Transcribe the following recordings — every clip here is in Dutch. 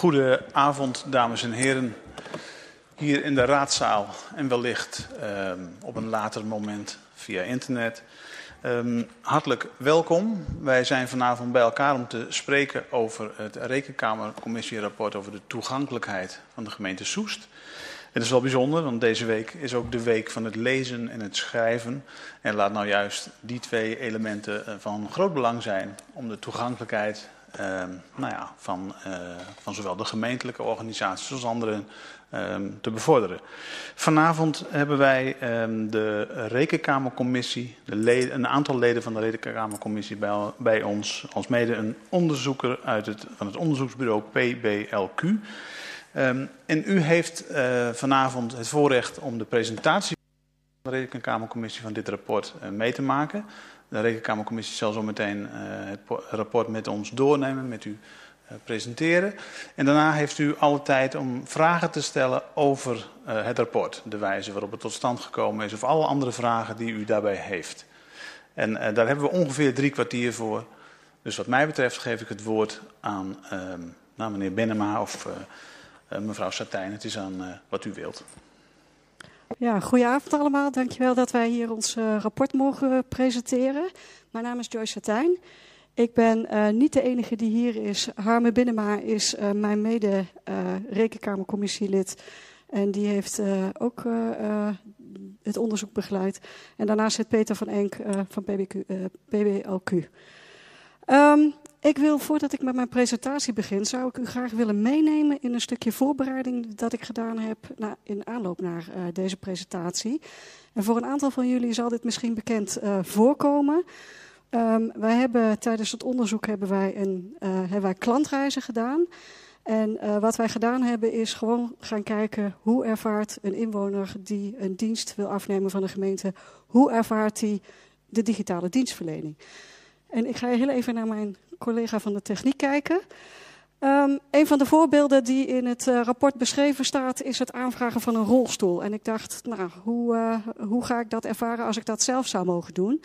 Goedenavond, dames en heren. Hier in de raadzaal en wellicht um, op een later moment via internet. Um, hartelijk welkom. Wij zijn vanavond bij elkaar om te spreken over het Rekenkamercommissierapport over de toegankelijkheid van de gemeente Soest. Het is wel bijzonder, want deze week is ook de week van het lezen en het schrijven. En laat nou juist die twee elementen eh, van groot belang zijn om de toegankelijkheid nou ja, van, uh, van zowel de gemeentelijke organisaties als anderen um, te bevorderen. Vanavond hebben wij um, de Rekenkamercommissie, de leden, een aantal leden van de Rekenkamercommissie bij, bij ons, als mede een onderzoeker uit het, van het onderzoeksbureau PBLQ. En u heeft uh, vanavond het voorrecht om de presentatie van de Rekenkamercommissie van dit rapport uh, mee te maken. De Rekenkamercommissie zal zo meteen uh, het rapport met ons doornemen, met u presenteren. En daarna heeft u alle tijd om vragen te stellen over het rapport. De wijze waarop het tot stand gekomen is of alle andere vragen die u daarbij heeft. En daar hebben we ongeveer drie kwartier voor. Dus wat mij betreft geef ik het woord aan nou, meneer Benema of... Uh, mevrouw Satijn, het is aan uh, wat u wilt. Ja, goedenavond allemaal. Dankjewel dat wij hier ons uh, rapport mogen presenteren. Mijn naam is Joyce Satijn. Ik ben niet de enige die hier is. Harme Binnenma is mijn mede rekenkamercommissielid. En die heeft ook het onderzoek begeleid. En daarnaast zit Peter van Enk van PBQ, PBLQ. Um, ik wil, voordat ik met mijn presentatie begin, zou ik u graag willen meenemen in een stukje voorbereiding dat ik gedaan heb na, in aanloop naar uh, deze presentatie. En voor een aantal van jullie zal dit misschien bekend uh, voorkomen. Um, wij hebben tijdens het onderzoek hebben wij, een, uh, hebben wij klantreizen gedaan. En wat wij gedaan hebben is gewoon gaan kijken hoe ervaart een inwoner die een dienst wil afnemen van de gemeente, hoe ervaart hij de digitale dienstverlening. En ik ga heel even naar mijn collega van de techniek kijken. Um, een van de voorbeelden die in het uh, rapport beschreven staat, is het aanvragen van een rolstoel. En ik dacht, nou, hoe, uh, hoe ga ik dat ervaren als ik dat zelf zou mogen doen?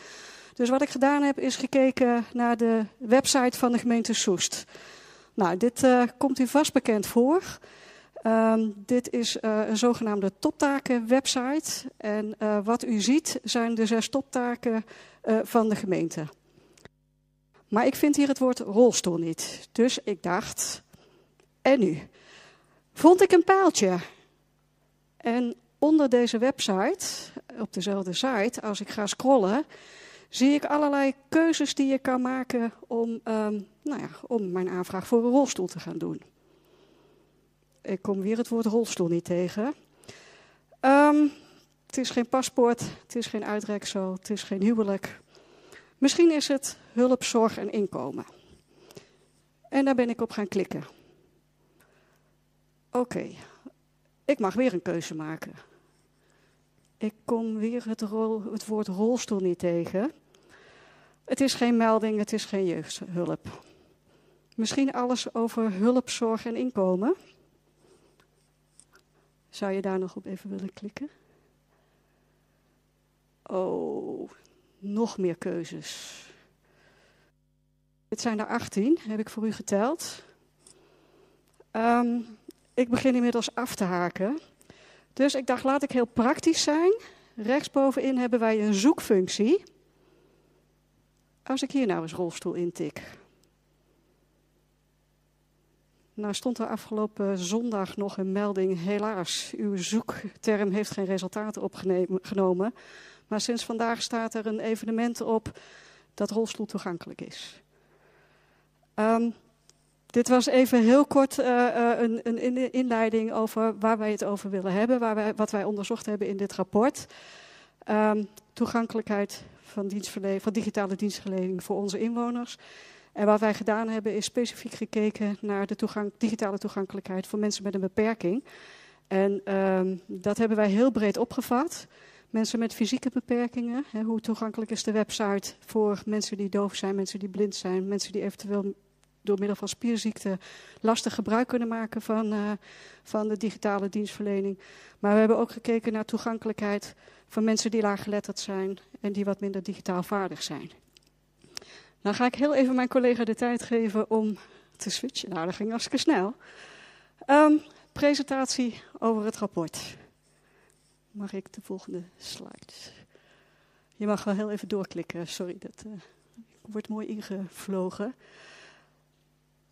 Dus wat ik gedaan heb, is gekeken naar de website van de gemeente Soest. Nou, dit uh, komt u vast bekend voor. Um, dit is een zogenaamde toptaken-website. En wat u ziet zijn de zes toptaken van de gemeente. Maar ik vind hier het woord rolstoel niet. Dus ik dacht, en nu? Vond ik een paaltje. En onder deze website, op dezelfde site, als ik ga scrollen, zie ik allerlei keuzes die je kan maken om, um, nou ja, om mijn aanvraag voor een rolstoel te gaan doen. Ik kom weer het woord rolstoel niet tegen. Um, het is geen paspoort, het is geen uitreksel, het is geen huwelijk. Misschien is het hulp, zorg en inkomen. En daar ben ik op gaan klikken. Oké, ik mag weer een keuze maken. Ik kom weer het, het woord rolstoel niet tegen. Het is geen melding, het is geen jeugdhulp. Misschien alles over hulp, zorg en inkomen. Zou je daar nog op even willen klikken? Oh, nog meer keuzes. Dit zijn er 18, heb ik voor u geteld. Um, ik begin inmiddels af te haken. Dus ik dacht, laat ik heel praktisch zijn. Rechtsbovenin hebben wij een zoekfunctie. Als ik hier nou eens rolstoel intik. Nou stond er afgelopen zondag nog een melding. Helaas, uw zoekterm heeft geen resultaten opgenomen. Maar sinds vandaag staat er een evenement op dat rolstoel toegankelijk is. Um, dit was even heel kort uh, uh, een, een, inleiding over waar wij het over willen hebben, waar wij, wat wij onderzocht hebben in dit rapport. Um, toegankelijkheid van, van digitale dienstverlening voor onze inwoners. En wat wij gedaan hebben is specifiek gekeken naar de toegang, digitale toegankelijkheid voor mensen met een beperking. En um, dat hebben wij heel breed opgevat. Mensen met fysieke beperkingen, hè, hoe toegankelijk is de website voor mensen die doof zijn, mensen die blind zijn, mensen die eventueel door middel van spierziekte lastig gebruik kunnen maken van, uh, van de digitale dienstverlening. Maar we hebben ook gekeken naar toegankelijkheid van mensen die laaggeletterd zijn en die wat minder digitaal vaardig zijn. Dan ga ik heel even mijn collega de tijd geven om te switchen. Nou, dat ging hartstikke snel. Um, presentatie over het rapport. Mag ik de volgende slide? Je mag wel heel even doorklikken, sorry, dat uh, wordt mooi ingevlogen.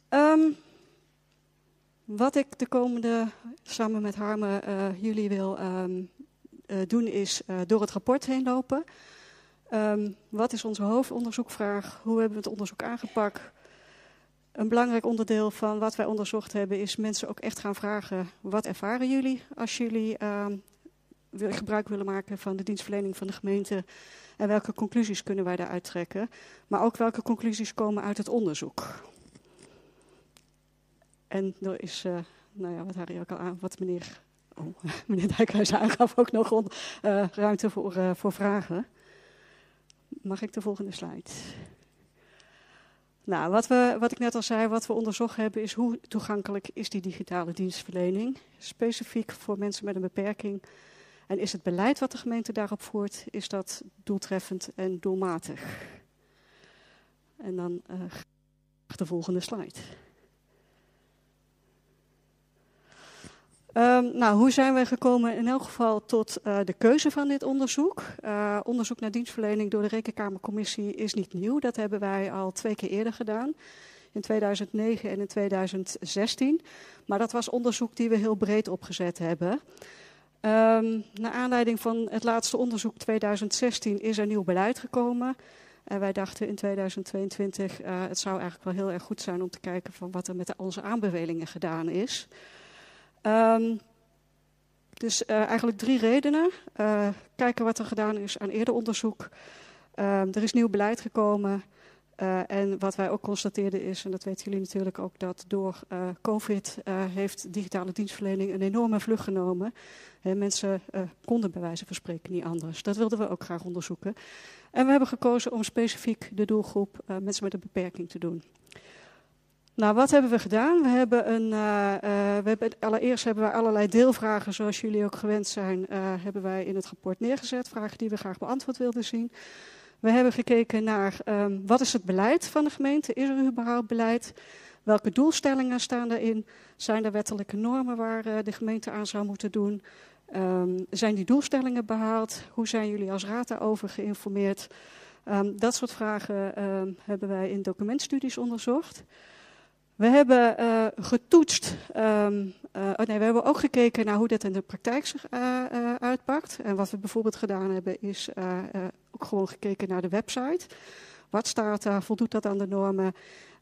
Um, wat ik de komende, samen met Harme, uh, jullie wil um, uh, doen, is door het rapport heen lopen. Um, wat is onze hoofdonderzoekvraag? Hoe hebben we het onderzoek aangepakt? Een belangrijk onderdeel van wat wij onderzocht hebben is mensen ook echt gaan vragen: wat ervaren jullie als jullie gebruik willen maken van de dienstverlening van de gemeente? En welke conclusies kunnen wij daaruit trekken? Maar ook welke conclusies komen uit het onderzoek? En er is, uh, nou ja, wat Harry ook al aan, wat meneer, oh, meneer Dijkhuis aangaf, ook nog uh, ruimte voor, uh, voor vragen. Mag ik de volgende slide? Nou, wat, we, wat ik net al zei, wat we onderzocht hebben, is hoe toegankelijk is die digitale dienstverlening, specifiek voor mensen met een beperking. En is het beleid wat de gemeente daarop voert, is dat doeltreffend en doelmatig? En dan uh, de volgende slide. Um, nou, hoe zijn wij gekomen in elk geval tot uh, de keuze van dit onderzoek? Uh, onderzoek naar dienstverlening door de Rekenkamercommissie is niet nieuw. Dat hebben wij al twee keer eerder gedaan. In 2009 en in 2016. Maar dat was onderzoek die we heel breed opgezet hebben. Um, naar aanleiding van het laatste onderzoek 2016 is er nieuw beleid gekomen. En wij dachten in 2022, uh, het zou eigenlijk wel heel erg goed zijn om te kijken van wat er met onze aanbevelingen gedaan is. Um, dus uh, eigenlijk drie redenen. Uh, kijken wat er gedaan is aan eerder onderzoek. Um, er is nieuw beleid gekomen. Uh, en wat wij ook constateerden is, en dat weten jullie natuurlijk ook, dat door COVID heeft digitale dienstverlening een enorme vlucht genomen. En mensen konden bij wijze van spreken niet anders. Dat wilden we ook graag onderzoeken. En we hebben gekozen om specifiek de doelgroep mensen met een beperking te doen. Nou, wat hebben we gedaan? We hebben een, uh, uh, we hebben, allereerst hebben we allerlei deelvragen, zoals jullie ook gewend zijn, uh, hebben wij in het rapport neergezet. Vragen die we graag beantwoord wilden zien. We hebben gekeken naar um, wat is het beleid van de gemeente? Is er überhaupt beleid? Welke doelstellingen staan erin? Zijn er wettelijke normen waar de gemeente aan zou moeten doen? Um, zijn die doelstellingen behaald? Hoe zijn jullie als raad daarover geïnformeerd? Um, dat soort vragen hebben wij in documentstudies onderzocht. We hebben uh, getoetst, um, uh, oh nee, we hebben ook gekeken naar hoe dat in de praktijk zich uh, uitpakt. En wat we bijvoorbeeld gedaan hebben is ook gewoon gekeken naar de website. Wat staat daar, voldoet dat aan de normen,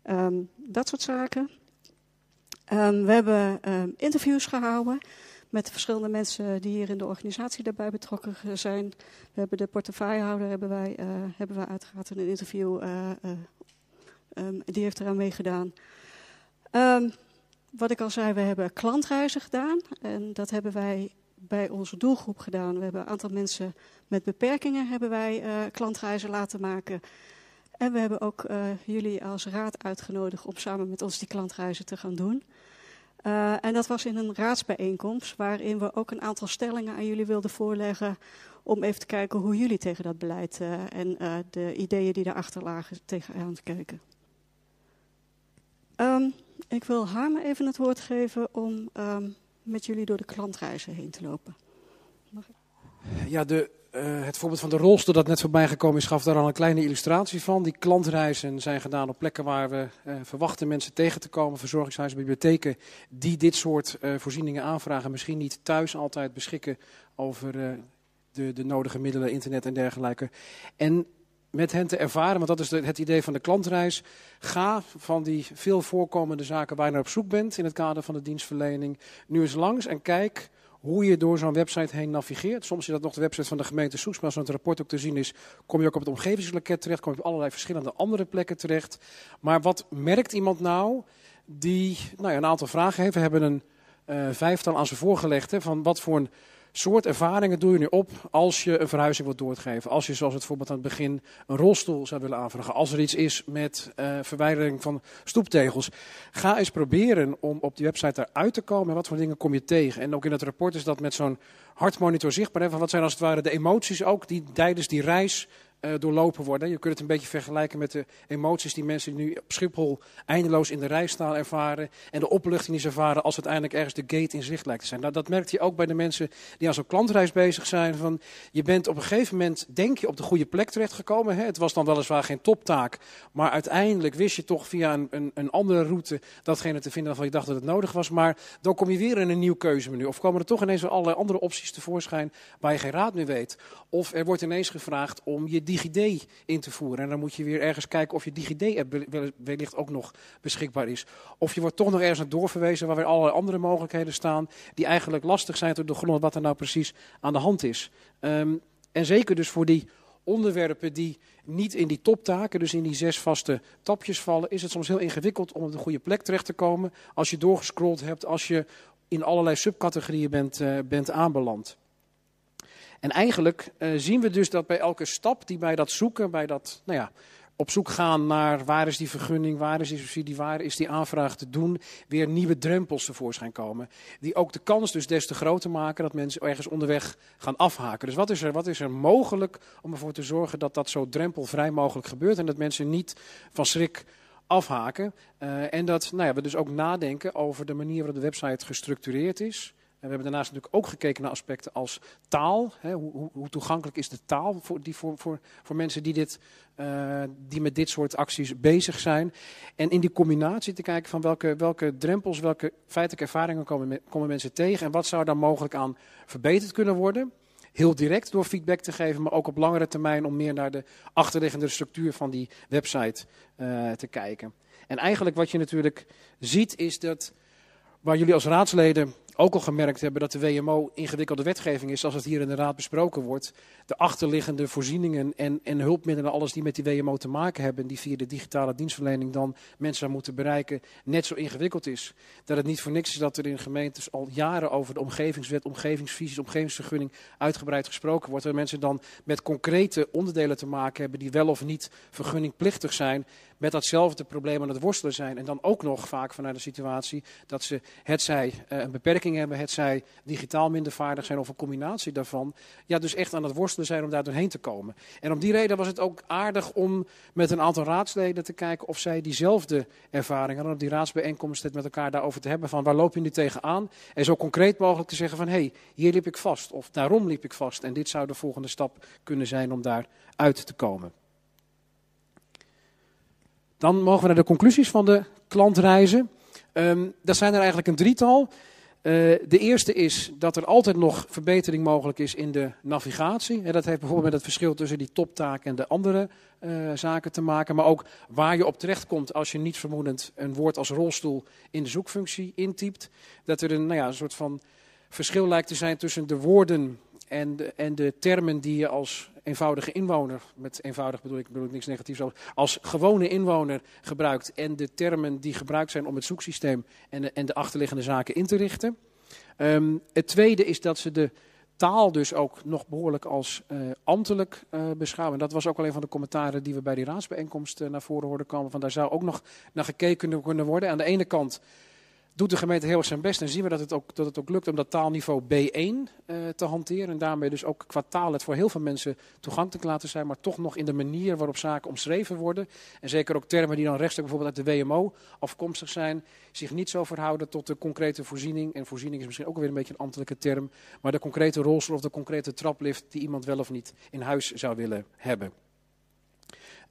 um, dat soort zaken. Um, we hebben interviews gehouden met verschillende mensen die hier in de organisatie daarbij betrokken zijn. We hebben de portefeuillehouder, hebben wij, hebben wij uiteraard in een interview, die heeft eraan meegedaan. Um, wat ik al zei, we hebben klantreizen gedaan. En dat hebben wij bij onze doelgroep gedaan. We hebben een aantal mensen met beperkingen hebben wij uh, klantreizen laten maken. En we hebben ook uh, jullie als raad uitgenodigd om samen met ons die klantreizen te gaan doen. Uh, en dat was in een raadsbijeenkomst waarin we ook een aantal stellingen aan jullie wilden voorleggen om even te kijken hoe jullie tegen dat beleid en de ideeën die daarachter lagen tegenaan te kijken. Um, ik wil Harme even het woord geven om um, met jullie door de klantreizen heen te lopen. Mag ik? Ja, de, uh, het voorbeeld van de rolstoel dat net voorbij gekomen is, gaf daar al een kleine illustratie van. Die klantreizen zijn gedaan op plekken waar we uh, verwachten mensen tegen te komen. Verzorgingshuizen, bibliotheken die dit soort uh, voorzieningen aanvragen. Misschien niet thuis altijd beschikken over de, de nodige middelen, internet en dergelijke. En met hen te ervaren, want dat is het idee van de klantreis. Ga van die veel voorkomende zaken waar je naar op zoek bent in het kader van de dienstverlening, nu eens langs en kijk hoe je door zo'n website heen navigeert. Soms is dat nog de website van de gemeente Soes, maar het rapport ook te zien is, kom je ook op het omgevingsloket terecht, kom je op allerlei verschillende andere plekken terecht. Maar wat merkt iemand nou die nou ja, een aantal vragen heeft? We hebben een uh, vijftal aan ze voorgelegd hè, van wat voor een soort ervaringen doe je nu op als je een verhuizing wilt doorgeven. Als je, zoals het voorbeeld aan het begin, een rolstoel zou willen aanvragen. Als er iets is met uh, verwijdering van stoeptegels. Ga eens proberen om op die website eruit te komen. En wat voor dingen kom je tegen? En ook in het rapport is dat met zo'n hartmonitor zichtbaar. Van wat zijn als het ware de emoties ook die tijdens die reis uh, doorlopen worden. Je kunt het een beetje vergelijken met de emoties die mensen nu op Schiphol eindeloos in de rij staan ervaren. En de opluchting die ze ervaren als uiteindelijk ergens de gate in zicht lijkt te zijn. Nou, dat merkt je ook bij de mensen die aan zo'n klantreis bezig zijn. Van, je bent op een gegeven moment, denk je, op de goede plek terechtgekomen. Hè? Het was dan weliswaar geen toptaak. Maar uiteindelijk wist je toch via een, een, een andere route datgene te vinden waarvan je dacht dat het nodig was. Maar dan kom je weer in een nieuw keuzemenu. Of komen er toch ineens allerlei andere opties tevoorschijn waar je geen raad meer weet. Of er wordt ineens gevraagd om je DigiD in te voeren. En dan moet je weer ergens kijken of je DigiD-app wellicht ook nog beschikbaar is. Of je wordt toch nog ergens naar doorverwezen waar weer allerlei andere mogelijkheden staan. Die eigenlijk lastig zijn te doorgronden wat er nou precies aan de hand is. Um, en zeker dus voor die onderwerpen die niet in die toptaken, dus in die zes vaste tapjes vallen, is het soms heel ingewikkeld om op de goede plek terecht te komen. Als je doorgescrolld hebt, als je in allerlei subcategorieën bent, uh, bent aanbeland. En eigenlijk uh, zien we dus dat bij elke stap die bij dat zoeken, bij dat nou ja, op zoek gaan naar waar is die vergunning, waar is die subsidie, waar is die aanvraag te doen, weer nieuwe drempels tevoorschijn komen. Die ook de kans dus des te groter maken dat mensen ergens onderweg gaan afhaken. Dus wat is er, wat is er mogelijk om ervoor te zorgen dat dat zo drempelvrij mogelijk gebeurt en dat mensen niet van schrik afhaken. Uh, en dat nou ja, we dus ook nadenken over de manier waarop de website gestructureerd is. We hebben daarnaast natuurlijk ook gekeken naar aspecten als taal. Hè, hoe, hoe, toegankelijk is de taal voor, die, voor, voor, voor mensen die, dit, uh, die met dit soort acties bezig zijn. En in die combinatie te kijken van welke, welke drempels, welke feitelijke ervaringen komen, komen mensen tegen. En wat zou daar mogelijk aan verbeterd kunnen worden. Heel direct door feedback te geven, maar ook op langere termijn om meer naar de achterliggende structuur van die website uh, te kijken. En eigenlijk wat je natuurlijk ziet is dat waar jullie als raadsleden ook al gemerkt hebben dat de WMO ingewikkelde wetgeving is, zoals het hier in de Raad besproken wordt. De achterliggende voorzieningen en, en hulpmiddelen, alles die met die WMO te maken hebben, die via de digitale dienstverlening dan mensen moeten bereiken, net zo ingewikkeld is. Dat het niet voor niks is dat er in gemeentes al jaren over de omgevingswet, omgevingsvisies, omgevingsvergunning uitgebreid gesproken wordt. Waar mensen dan met concrete onderdelen te maken hebben die wel of niet vergunningplichtig zijn met datzelfde probleem aan het worstelen zijn. En dan ook nog vaak vanuit de situatie dat ze het zij uh, een beperking hebben, het zij digitaal minder vaardig zijn of een combinatie daarvan. Ja, dus echt aan het worstelen zijn om daar doorheen te komen. En om die reden was het ook aardig om met een aantal raadsleden te kijken of zij diezelfde ervaring hadden. Op die raadsbijeenkomst met elkaar daarover te hebben van waar loop je nu tegenaan. En zo concreet mogelijk te zeggen van hé, hey, hier liep ik vast. Of daarom liep ik vast. En dit zou de volgende stap kunnen zijn om daar uit te komen. Dan mogen we naar de conclusies van de klantreizen. Um, dat zijn er eigenlijk een drietal. Uh, de eerste is dat er altijd nog verbetering mogelijk is in de navigatie. Dat heeft bijvoorbeeld met het verschil tussen die toptaak en de andere uh, zaken te maken. Maar ook waar je op terechtkomt als je niet vermoedend een woord als rolstoel in de zoekfunctie intypt. Dat er een, nou ja, een soort van verschil lijkt te zijn tussen de woorden en de, en de termen die je als eenvoudige inwoner, met eenvoudig bedoel ik, bedoel ik niks negatiefs als gewone inwoner gebruikt en de termen die gebruikt zijn om het zoeksysteem en de, en de achterliggende zaken in te richten. Um, het tweede is dat ze de taal dus ook nog behoorlijk als uh, ambtelijk uh, beschouwen. Dat was ook al een van de commentaren die we bij die raadsbijeenkomst uh, naar voren hoorden komen. Van daar zou ook nog naar gekeken kunnen worden. Aan de ene kant doet de gemeente heel erg zijn best en zien we dat het ook, dat het ook lukt om dat taalniveau B1 uh, eh, te hanteren. En daarmee dus ook qua taal het voor heel veel mensen toegankelijk laten zijn, maar toch nog in de manier waarop zaken omschreven worden. En zeker ook termen die dan rechtstreeks bijvoorbeeld uit de WMO afkomstig zijn, zich niet zo verhouden tot de concrete voorziening. En voorziening is misschien ook weer een beetje een ambtelijke term, maar de concrete rolstoel of de concrete traplift die iemand wel of niet in huis zou willen hebben.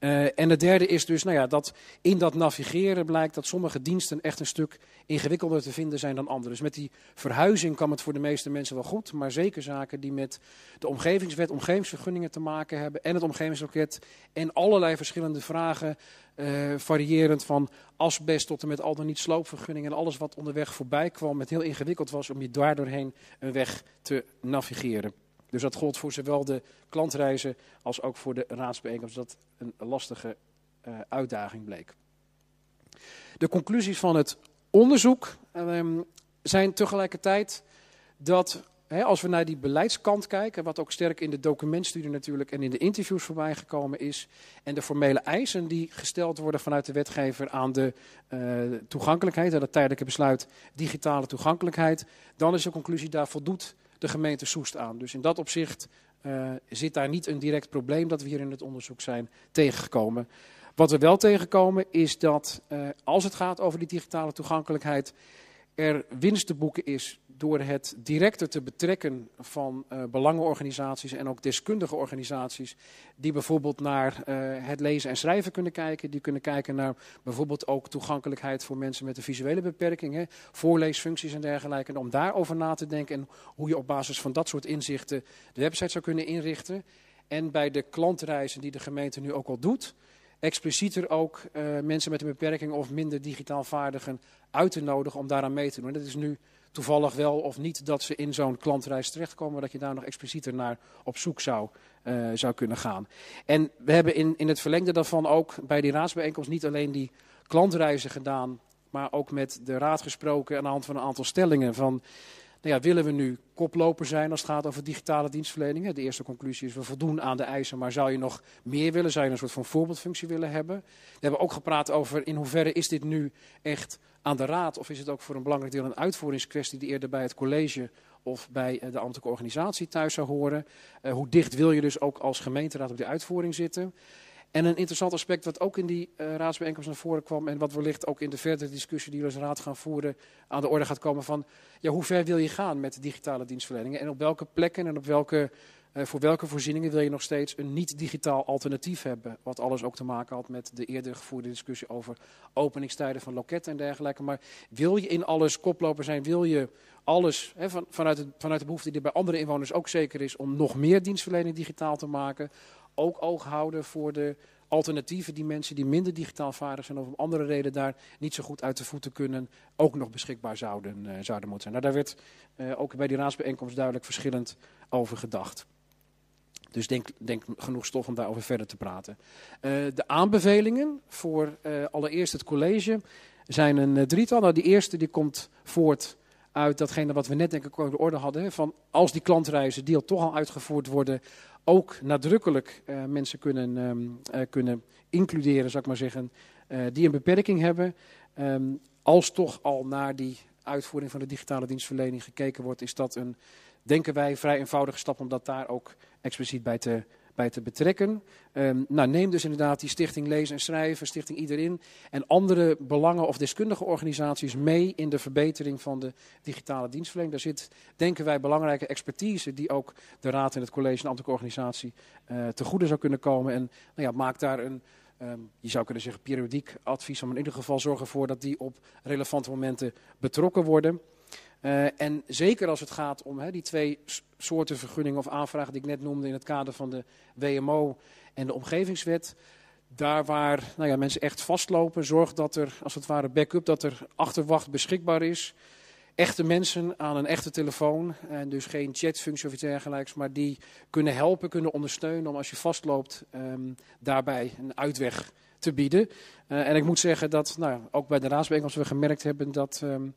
Uh, en het derde is dus nou ja, dat in dat navigeren blijkt dat sommige diensten echt een stuk ingewikkelder te vinden zijn dan andere. Dus met die verhuizing kwam het voor de meeste mensen wel goed, maar zeker zaken die met de omgevingswet, omgevingsvergunningen te maken hebben en het omgevingsloket en allerlei verschillende vragen, uh, variërend van asbest tot en met al dan niet sloopvergunningen en alles wat onderweg voorbij kwam, met heel ingewikkeld was om je daardoorheen een weg te navigeren. Dus dat gold voor zowel de klantreizen als ook voor de raadsbijeenkomst, dat een lastige uh, uitdaging bleek. De conclusies van het onderzoek um, zijn tegelijkertijd dat als we naar die beleidskant kijken, wat ook sterk in de documentstudie natuurlijk en in de interviews voorbij gekomen is, en de formele eisen die gesteld worden vanuit de wetgever aan de uh, toegankelijkheid, en dat tijdelijke besluit digitale toegankelijkheid, dan is de conclusie daar voldoet de gemeente Soest aan. Dus in dat opzicht uh, zit daar niet een direct probleem dat we hier in het onderzoek zijn tegengekomen. Wat we wel tegenkomen is dat uh, als het gaat over die digitale toegankelijkheid, er winst te boeken is door het directer te betrekken van uh, belangenorganisaties en ook deskundige organisaties, die bijvoorbeeld naar uh, het lezen en schrijven kunnen kijken. Die kunnen kijken naar bijvoorbeeld ook toegankelijkheid voor mensen met een visuele beperkingen, voorleesfuncties en dergelijke. En om daarover na te denken en hoe je op basis van dat soort inzichten de website zou kunnen inrichten. En bij de klantreizen die de gemeente nu ook al doet, explicieter ook uh, mensen met een beperking of minder digitaal vaardigen uit te nodigen om daaraan mee te doen. Dat is nu toevallig wel of niet dat ze in zo'n klantreis terechtkomen, dat je daar nog explicieter naar op zoek zou, uh, zou kunnen gaan. En we hebben in, in het verlengde daarvan ook bij die raadsbijeenkomst niet alleen die klantreizen gedaan, maar ook met de raad gesproken aan de hand van een aantal stellingen van nou ja, willen we nu koploper zijn als het gaat over digitale dienstverlening? De eerste conclusie is we voldoen aan de eisen, maar zou je nog meer willen? Zou je een soort van voorbeeldfunctie willen hebben? We hebben ook gepraat over in hoeverre is dit nu echt aan de raad of is het ook voor een belangrijk deel een uitvoeringskwestie die eerder bij het college of bij de ambtelijke organisatie thuis zou horen? Uh, hoe dicht wil je dus ook als gemeenteraad op die uitvoering zitten? En een interessant aspect wat ook in die uh, raadsbijeenkomst naar voren kwam en wat wellicht ook in de verdere discussie die we als raad gaan voeren aan de orde gaat komen van ja, hoe ver wil je gaan met digitale dienstverleningen en op welke plekken en op welke, uh, voor welke voorzieningen wil je nog steeds een niet-digitaal alternatief hebben. Wat alles ook te maken had met de eerder gevoerde discussie over openingstijden van loketten en dergelijke. Maar wil je in alles koploper zijn, wil je alles vanuit, vanuit de behoefte die bij andere inwoners ook zeker is om nog meer dienstverlening digitaal te maken ook oog houden voor de alternatieven die mensen die minder digitaal vaardig zijn of om andere reden daar niet zo goed uit de voeten kunnen, ook nog beschikbaar zouden, uh, zouden moeten zijn. Nou, daar werd uh, ook bij die raadsbijeenkomst duidelijk verschillend over gedacht. Dus denk, denk genoeg stof om daarover verder te praten. Uh, de aanbevelingen voor allereerst het college zijn een drietal. Nou, die eerste die komt voort uit datgene wat we net denk ik ook de orde hadden. Van als die klantreizen die al toch al uitgevoerd worden, ook nadrukkelijk uh, mensen kunnen, um, uh, kunnen includeren, zou ik maar zeggen, uh, die een beperking hebben. Um, als toch al naar die uitvoering van de digitale dienstverlening gekeken wordt, is dat een, denken wij, vrij eenvoudige stap om dat daar ook expliciet bij te, bij te betrekken. Um, nou, neem dus inderdaad die Stichting Lezen en Schrijven, Stichting Iedereen en andere belangen- of deskundige organisaties mee in de verbetering van de digitale dienstverlening. Daar zit, denken wij, belangrijke expertise die ook de Raad en het College en ambtelijke organisatie uh, te goede zou kunnen komen. En nou ja, maak daar een, um, je zou kunnen zeggen, periodiek advies om in ieder geval zorgen voor dat die op relevante momenten betrokken worden. Uh, en zeker als het gaat om die twee soorten vergunningen of aanvragen die ik net noemde in het kader van de WMO en de omgevingswet. Daar waar nou ja, mensen echt vastlopen, zorg dat er als het ware backup, dat er achterwacht beschikbaar is. Echte mensen aan een echte telefoon. En dus geen chatfunctie of iets dergelijks, maar die kunnen helpen, kunnen ondersteunen om als je vastloopt um, daarbij een uitweg te bieden. Uh, en ik moet zeggen dat nou, ook bij de raadsbijeenkomst we gemerkt hebben dat. Um,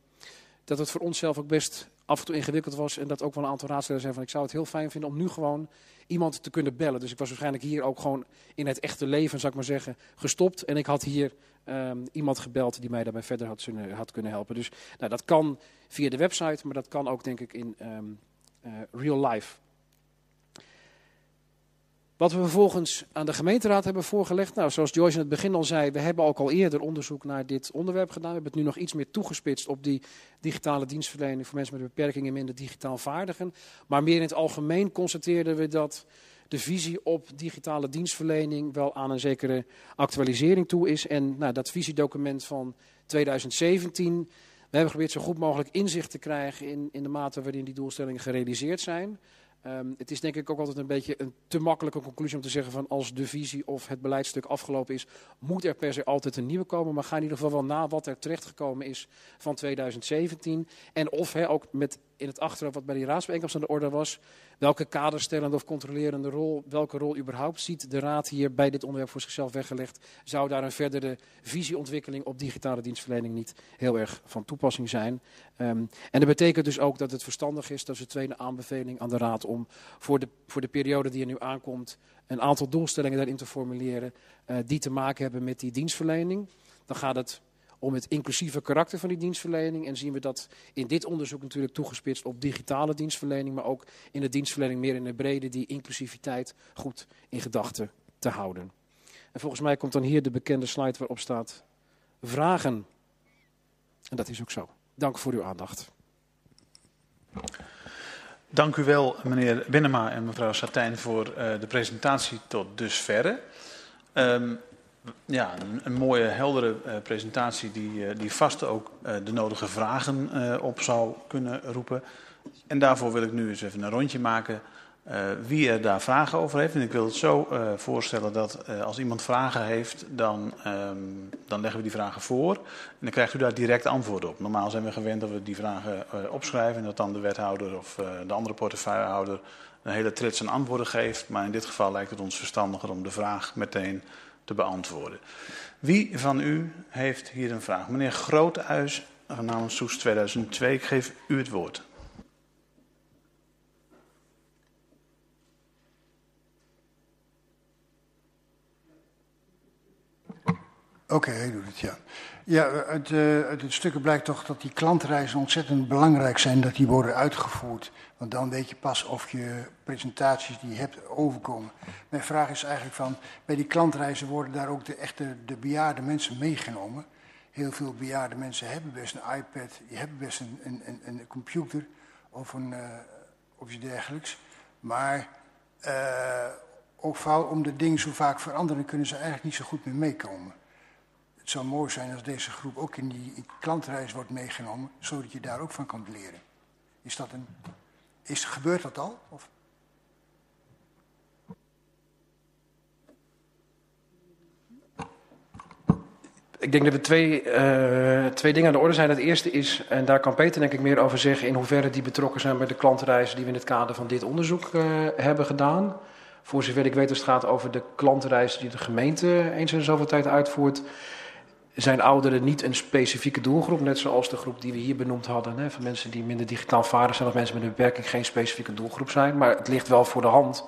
dat het voor onszelf ook best af en toe ingewikkeld was. En dat ook wel een aantal raadsleden zeiden van ik zou het heel fijn vinden om nu gewoon iemand te kunnen bellen. Dus ik was waarschijnlijk hier ook gewoon in het echte leven, zou ik maar zeggen, gestopt. En ik had hier um, iemand gebeld die mij daarbij verder had, had kunnen helpen. Dus nou, dat kan via de website, maar dat kan ook denk ik in um, uh, real life. Wat we vervolgens aan de gemeenteraad hebben voorgelegd. Nou, zoals Joyce in het begin al zei, we hebben ook al eerder onderzoek naar dit onderwerp gedaan. We hebben het nu nog iets meer toegespitst op die digitale dienstverlening voor mensen met beperkingen en minder digitaal vaardigen. Maar meer in het algemeen constateerden we dat de visie op digitale dienstverlening wel aan een zekere actualisering toe is. En nou, dat visiedocument van 2017, we hebben geprobeerd zo goed mogelijk inzicht te krijgen in, in de mate waarin die doelstellingen gerealiseerd zijn. Um, het is denk ik ook altijd een beetje een te makkelijke conclusie om te zeggen van als de visie of het beleidstuk afgelopen is, moet er per se altijd een nieuwe komen. Maar ga in ieder geval wel na wat er terechtgekomen is van 2017. En of ook met in het achterhoofd wat bij die raadsbijeenkomst aan de orde was, welke kaderstellende of controlerende rol, welke rol überhaupt ziet de raad hier bij dit onderwerp voor zichzelf weggelegd, zou daar een verdere visieontwikkeling op digitale dienstverlening niet heel erg van toepassing zijn. Um, en dat betekent dus ook dat het verstandig is, dat is de tweede aanbeveling aan de raad om voor de, voor de periode die er nu aankomt een aantal doelstellingen daarin te formuleren uh, die te maken hebben met die dienstverlening. Dan gaat het om het inclusieve karakter van die dienstverlening. En zien we dat in dit onderzoek natuurlijk toegespitst op digitale dienstverlening, maar ook in de dienstverlening meer in de brede die inclusiviteit goed in gedachten te houden. En volgens mij komt dan hier de bekende slide waarop staat vragen. En dat is ook zo. Dank voor uw aandacht. Dank u wel, meneer Binnenma en mevrouw Satijn, voor uh, de presentatie tot dusverre. Um, ja, een, mooie, heldere uh, presentatie die, uh, die vast ook de nodige vragen op zou kunnen roepen. En daarvoor wil ik nu eens even een rondje maken wie er daar vragen over heeft. En ik wil het zo voorstellen dat als iemand vragen heeft, dan, um, dan leggen we die vragen voor. En dan krijgt u daar direct antwoord op. Normaal zijn we gewend dat we die vragen opschrijven en dat dan de wethouder of de andere portefeuillehouder een hele trits aan antwoorden geeft. Maar in dit geval lijkt het ons verstandiger om de vraag meteen te beantwoorden. Wie van u heeft hier een vraag? Meneer Groothuis, namens Soes 2002, ik geef u het woord. Oké, okay, hij doet het, ja. Ja, uit, uit het stukken blijkt toch dat die klantreizen ontzettend belangrijk zijn dat die worden uitgevoerd. Want dan weet je pas of je presentaties die je hebt overkomen. Mijn vraag is eigenlijk van, bij die klantreizen worden daar ook de echte de bejaarde mensen meegenomen. Heel veel bejaarde mensen hebben best een iPad, die hebben best een, een, een, computer of, een, uh, of iets dergelijks. Maar uh, ook vooral om de dingen zo vaak veranderen, kunnen ze eigenlijk niet zo goed meer meekomen. Het zou mooi zijn als deze groep ook in die klantreis wordt meegenomen, zodat je daar ook van kan leren. Is dat een. Is, gebeurt dat al? Of? Ik denk dat er twee, uh, twee dingen aan de orde zijn. Het eerste is, en daar kan Peter denk ik meer over zeggen, in hoeverre die betrokken zijn bij de klantreizen die we in het kader van dit onderzoek uh, hebben gedaan. Voor zover ik weet, als het gaat over de klantreizen die de gemeente eens in zoveel tijd uitvoert, zijn ouderen niet een specifieke doelgroep, net zoals de groep die we hier benoemd hadden, hè, van mensen die minder digitaal vaardig zijn of mensen met een beperking geen specifieke doelgroep zijn. Maar het ligt wel voor de hand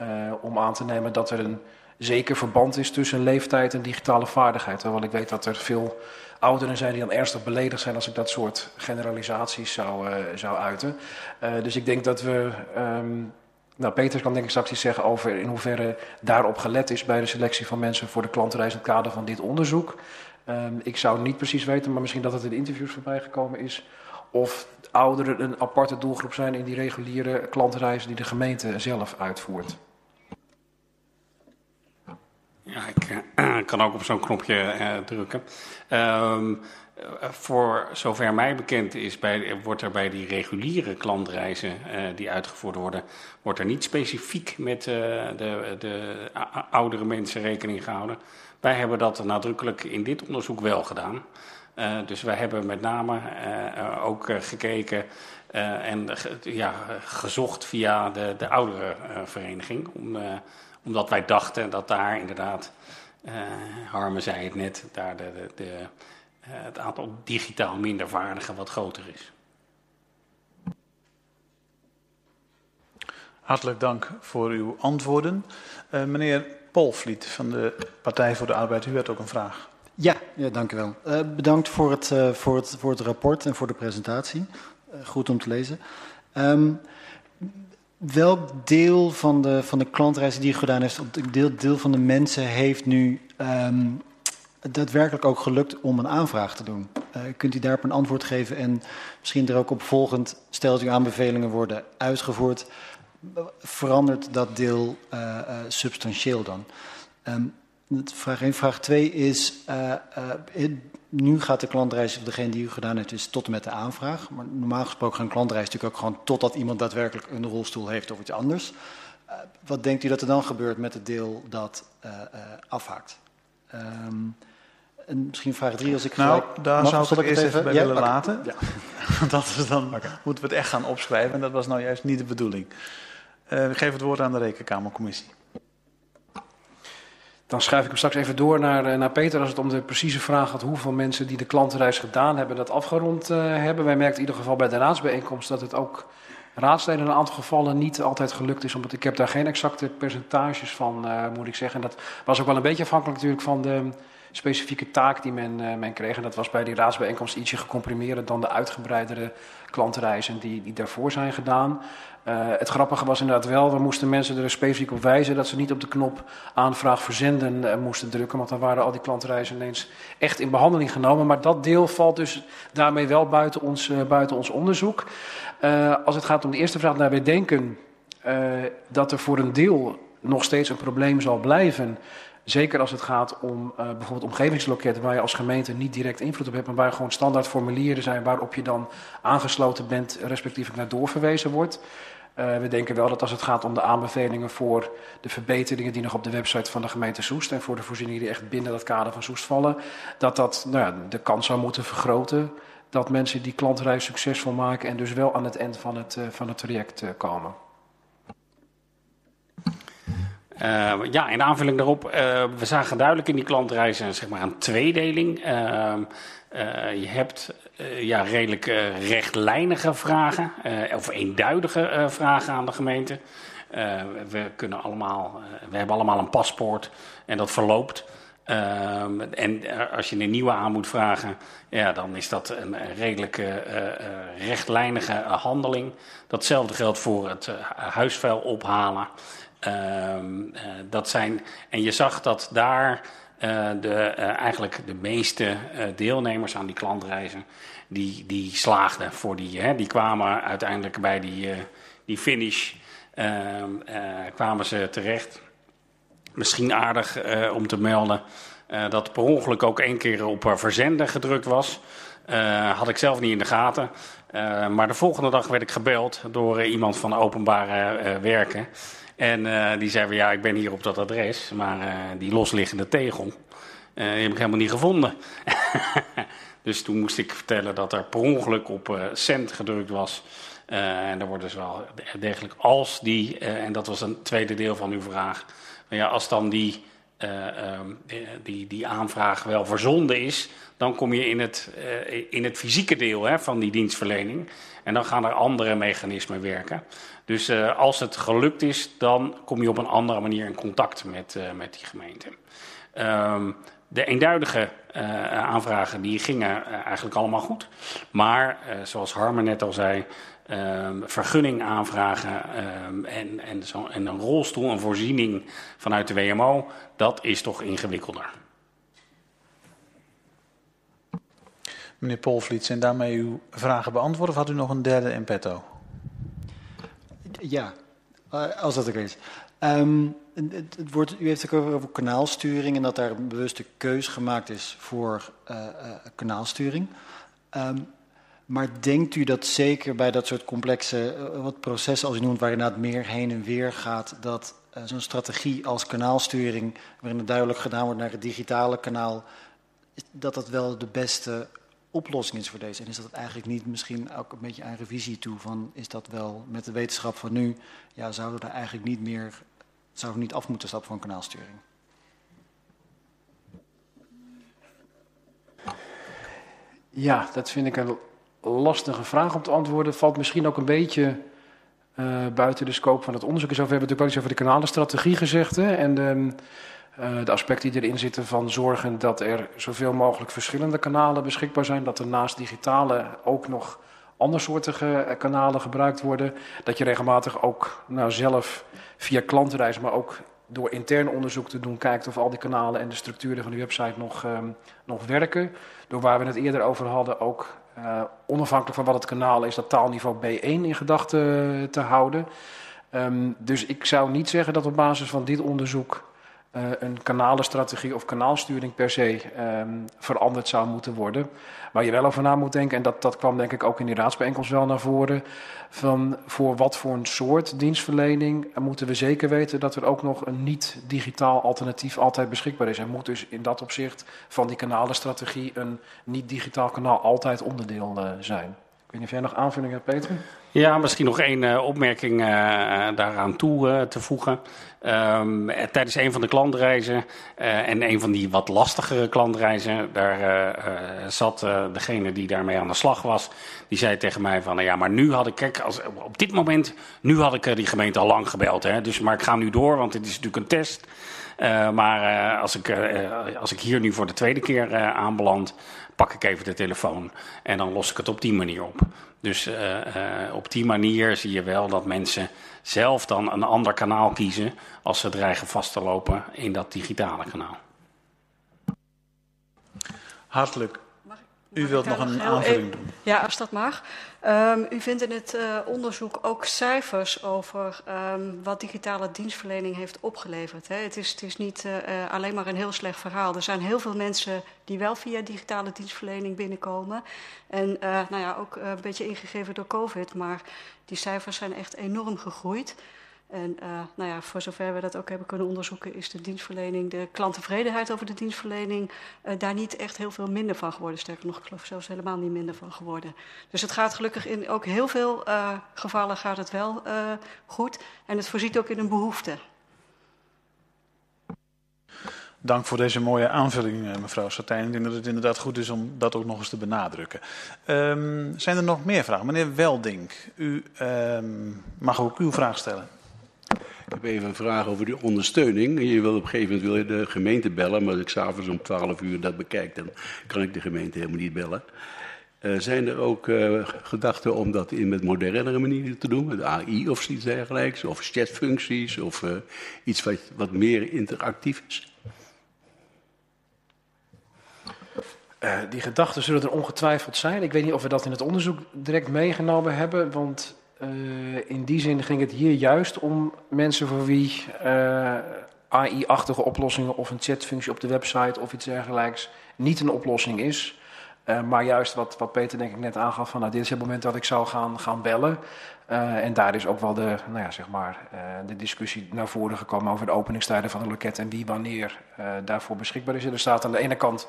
uh, om aan te nemen dat er een zeker verband is tussen leeftijd en digitale vaardigheid. Terwijl ik weet dat er veel ouderen zijn die dan ernstig beledigd zijn als ik dat soort generalisaties zou, uh, zou uiten. Uh, dus ik denk dat we. Um, nou, Peter kan denk ik straks iets zeggen over in hoeverre daarop gelet is bij de selectie van mensen voor de klantreis in het kader van dit onderzoek. Um, ik zou niet precies weten, maar misschien dat het in interviews voorbij gekomen is. Of ouderen een aparte doelgroep zijn in die reguliere klantreizen die de gemeente zelf uitvoert. Ja, ik uh, kan ook op zo'n knopje uh, drukken. Um, voor zover mij bekend is, bij, wordt er bij die reguliere klantreizen die uitgevoerd worden, wordt er niet specifiek met de, de oudere mensen rekening gehouden. Wij hebben dat nadrukkelijk in dit onderzoek wel gedaan. Uh, dus wij hebben met name uh, ook uh, gekeken en ja, gezocht via de, de ouderenvereniging. Om, omdat wij dachten dat daar inderdaad, Harme zei het net, daar de, de, de, het aantal digitaal minder vaardigen wat groter is. Hartelijk dank voor uw antwoorden. meneer Polvliet van de Partij voor de Arbeid. U had ook een vraag. Ja, ja dank u wel. Uh, bedankt voor het, uh, voor, het, voor het rapport en voor de presentatie. Uh, goed om te lezen. Um, welk deel van de, van de klantreizen die u gedaan heeft, deel, deel van de mensen heeft nu um, daadwerkelijk ook gelukt om een aanvraag te doen? kunt u daarop een antwoord geven en misschien er ook op volgend, stel dat uw aanbevelingen worden uitgevoerd, verandert dat deel uh, uh, substantieel dan? Um, vraag 1. Vraag 2 is, uh, nu gaat de klantreis, of degene die u gedaan heeft, is tot en met de aanvraag. Maar normaal gesproken gaan klantreis natuurlijk ook gewoon totdat iemand daadwerkelijk een rolstoel heeft of iets anders. wat denkt u dat er dan gebeurt met het deel dat afhaakt? Um, en misschien vraag 3 als ik Nou, daar zou ik het eerst even bij ja? willen okay. laten. Ja. dat is dan okay. moeten we het echt gaan opschrijven. En dat was nou juist niet de bedoeling. Uh, ik geef het woord aan de Rekenkamercommissie. Dan schuif ik hem straks even door naar, naar Peter als het om de precieze vraag gaat hoeveel mensen die de klantenreis gedaan hebben dat afgerond uh, hebben. Wij merken in ieder geval bij de raadsbijeenkomst dat het ook raadsleden in een aantal gevallen niet altijd gelukt is. Omdat ik heb daar geen exacte percentages van, moet ik zeggen. En dat was ook wel een beetje afhankelijk natuurlijk van de specifieke taak die men, uh, men kreeg. En dat was bij die raadsbijeenkomst ietsje gecomprimeerder dan de uitgebreidere klantreizen die, die daarvoor zijn gedaan. Uh, het grappige was inderdaad wel, we moesten mensen er specifiek op wijzen dat ze niet op de knop aanvraag verzenden uh, moesten drukken. Want dan waren al die klantreizen ineens echt in behandeling genomen. Maar dat deel valt dus daarmee wel buiten ons, buiten ons onderzoek. als het gaat om de eerste vraag, naar wij denken dat er voor een deel nog steeds een probleem zal blijven. Zeker als het gaat om uh, bijvoorbeeld omgevingsloketten waar je als gemeente niet direct invloed op hebt, maar waar gewoon standaard formulieren zijn waarop je dan aangesloten bent, respectievelijk naar doorverwezen wordt. Uh, we denken wel dat als het gaat om de aanbevelingen voor de verbeteringen die nog op de website van de gemeente Soest en voor de voorzieningen die echt binnen dat kader van Soest vallen, dat dat nou ja, de kans zou moeten vergroten dat mensen die klantreis succesvol maken en dus wel aan het eind van het, uh, van het traject komen. Uh, ja, in aanvulling daarop, uh, we zagen duidelijk in die klantreizen zeg maar, een tweedeling. Uh, je hebt ja, redelijk rechtlijnige vragen of eenduidige vragen aan de gemeente. we, kunnen allemaal, we hebben allemaal een paspoort en dat verloopt. En als je een nieuwe aan moet vragen, ja, dan is dat een redelijk rechtlijnige handeling. Datzelfde geldt voor het huisvuil ophalen. Ehm, uh, dat zijn, en je zag dat daar uh, de, uh, eigenlijk de meeste deelnemers aan die klantreizen, die, die slaagden voor die, hè, die kwamen uiteindelijk bij die, die finish, ehm, kwamen ze terecht. Misschien aardig om te melden dat per ongeluk ook één keer op verzenden gedrukt was. had ik zelf niet in de gaten. maar de volgende dag werd ik gebeld door iemand van openbare werken. En uh, die zei van ja, ik ben hier op dat adres, maar uh, die losliggende tegel, uh, die heb ik helemaal niet gevonden. dus toen moest ik vertellen dat er per ongeluk op cent gedrukt was. en daar wordt dus wel degelijk als die, en dat was een tweede deel van uw vraag, maar ja, als dan die, um, die, die aanvraag wel verzonden is, dan kom je in het, in het fysieke deel hè, van die dienstverlening. En dan gaan er andere mechanismen werken. Dus als het gelukt is, dan kom je op een andere manier in contact met, met die gemeente. Um, de eenduidige aanvragen die gingen eigenlijk allemaal goed. Maar zoals Harmen net al zei, um, vergunning aanvragen um, en, en, zo, en een rolstoel, een voorziening vanuit de WMO, dat is toch ingewikkelder. Meneer Polvliet, zijn daarmee uw vragen beantwoord of had u nog een derde in petto? Ja, uh, als dat er is. Um, het, het wordt, u heeft het ook over kanaalsturing en dat daar een bewuste keus gemaakt is voor uh, uh, kanaalsturing. Um, maar denkt u dat zeker bij dat soort complexe wat processen als u noemt, waar inderdaad meer heen en weer gaat, dat zo'n strategie als kanaalsturing, waarin het duidelijk gedaan wordt naar het digitale kanaal, dat dat wel de beste oplossing is voor deze? En is dat eigenlijk niet misschien ook een beetje aan revisie toe? Van is dat wel met de wetenschap van nu, ja, zouden we er eigenlijk niet meer, zouden we niet af moeten stappen van kanaalsturing? Ja, dat vind ik een lastige vraag om te antwoorden. Valt misschien ook een beetje uh, buiten de scope van het onderzoek. Zo, we hebben natuurlijk ook iets over de kanalenstrategie gezegd. Hè? En de, uh, de aspecten die erin zitten van zorgen dat er zoveel mogelijk verschillende kanalen beschikbaar zijn. Dat er naast digitale ook nog andersoortige eh, kanalen gebruikt worden. Dat je regelmatig ook nou, zelf via klantreis, maar ook door intern onderzoek te doen, kijkt of al die kanalen en de structuren van die website nog, um, nog werken. Door waar we het eerder over hadden, ook uh, onafhankelijk van wat het kanaal is, dat taalniveau B1 in gedachten te houden. Um, dus ik zou niet zeggen dat op basis van dit onderzoek uh, een kanalenstrategie of kanaalsturing per se um, veranderd zou moeten worden. Waar je wel over na moet denken, en dat, dat kwam denk ik ook in die raadsbijeenkomst wel naar voren, van voor wat voor een soort dienstverlening moeten we zeker weten dat er ook nog een niet-digitaal alternatief altijd beschikbaar is. En moet dus in dat opzicht van die kanalenstrategie een niet-digitaal kanaal altijd onderdeel uh, zijn. Ik weet niet of jij nog aanvulling hebt, Peter? Ja, misschien nog één uh, opmerking uh, daaraan toe te voegen. Um, tijdens een van de klantreizen en een van die wat lastigere klantreizen, daar zat degene die daarmee aan de slag was, die zei tegen mij van, ja, maar nu had ik, kijk, als, op dit moment, nu had ik die gemeente al lang gebeld, hè, dus, maar ik ga nu door, want het is natuurlijk een test. maar als, ik, als ik hier nu voor de tweede keer aanbeland, pak ik even de telefoon en dan los ik het op die manier op. Dus op die manier zie je wel dat mensen zelf dan een ander kanaal kiezen als ze dreigen vast te lopen in dat digitale kanaal. Hartelijk u wilt nog een aanvulling doen? Ja, als dat mag. Um, u vindt in het uh, onderzoek ook cijfers over um, wat digitale dienstverlening heeft opgeleverd. Hè? Het, is, het is niet uh, alleen maar een heel slecht verhaal. Er zijn heel veel mensen die wel via digitale dienstverlening binnenkomen. En nou ja, ook een beetje ingegeven door COVID, maar die cijfers zijn echt enorm gegroeid. En uh, nou ja, voor zover we dat ook hebben kunnen onderzoeken, is de dienstverlening, de klanttevredenheid over de dienstverlening, uh, daar niet echt heel veel minder van geworden. Sterker nog, ik geloof zelfs helemaal niet minder van geworden. Dus het gaat gelukkig in ook heel veel uh, gevallen gaat het wel goed. En het voorziet ook in een behoefte. Dank voor deze mooie aanvulling, mevrouw Satijn. Ik denk dat het inderdaad goed is om dat ook nog eens te benadrukken. Um, zijn er nog meer vragen? Meneer Weldink, u um, mag ook uw vraag stellen. Ik heb even een vraag over de ondersteuning. Je wil op een gegeven moment wil je de gemeente bellen, maar als ik s'avonds om 12 uur dat bekijk, dan kan ik de gemeente helemaal niet bellen. Uh, zijn er ook uh, gedachten om dat in met modernere manieren te doen, met AI of iets dergelijks, of chatfuncties, of uh, iets wat, wat meer interactief is? die gedachten zullen er ongetwijfeld zijn. Ik weet niet of we dat in het onderzoek direct meegenomen hebben, want uh, in die zin ging het hier juist om mensen voor wie uh, AI-achtige oplossingen of een chatfunctie op de website of iets dergelijks niet een oplossing is. Uh, maar juist wat, wat Peter denk ik net aangaf van nou, dit is het moment dat ik zou gaan, gaan bellen. en daar is ook wel de, nou ja, zeg maar, de discussie naar voren gekomen over de openingstijden van de loket en wie wanneer daarvoor beschikbaar is. Er staat aan de ene kant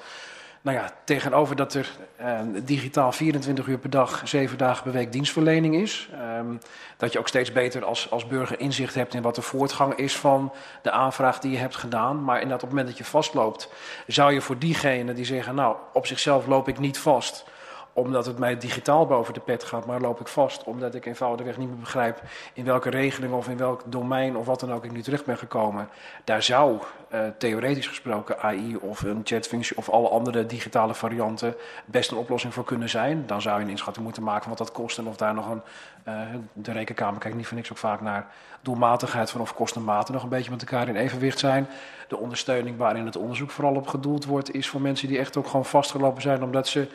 nou ja, tegenover dat er uh, digitaal 24 uur per dag, 7 dagen per week dienstverlening is. Um, dat je ook steeds beter als, als burger inzicht hebt in wat de voortgang is van de aanvraag die je hebt gedaan. Maar inderdaad, op het moment dat je vastloopt, zou je voor diegenen die zeggen, nou, op zichzelf loop ik niet vast omdat het mij digitaal boven de pet gaat, maar loop ik vast omdat ik eenvoudigweg niet meer begrijp in welke regeling of in welk domein of wat dan ook ik nu terecht ben gekomen. Daar zou uh, theoretisch gesproken AI of een chatfunctie of alle andere digitale varianten best een oplossing voor kunnen zijn. Dan zou je een inschatting moeten maken wat dat kost en of daar nog een, uh, de rekenkamer kijkt niet voor niks ook vaak naar doelmatigheid van of kostenmaten nog een beetje met elkaar in evenwicht zijn. De ondersteuning waarin het onderzoek vooral op gedoeld wordt, is voor mensen die echt ook gewoon vastgelopen zijn omdat ze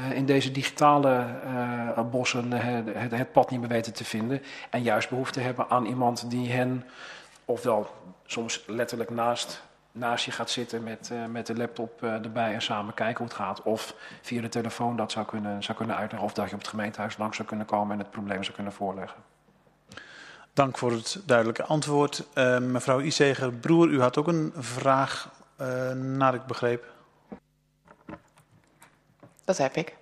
uh, in deze digitale bossen het, het, pad niet meer weten te vinden. En juist behoefte hebben aan iemand die hen, ofwel soms letterlijk naast, naast je gaat zitten met, uh, met de laptop erbij en samen kijken hoe het gaat. Of via de telefoon dat zou kunnen, zou kunnen uitleggen. Of dat je op het gemeentehuis langs zou kunnen komen en het probleem zou kunnen voorleggen. Dank voor het duidelijke antwoord. Uh, mevrouw Iseger, broer, u had ook een vraag, uh, naar ik begreep. Dat heb ik.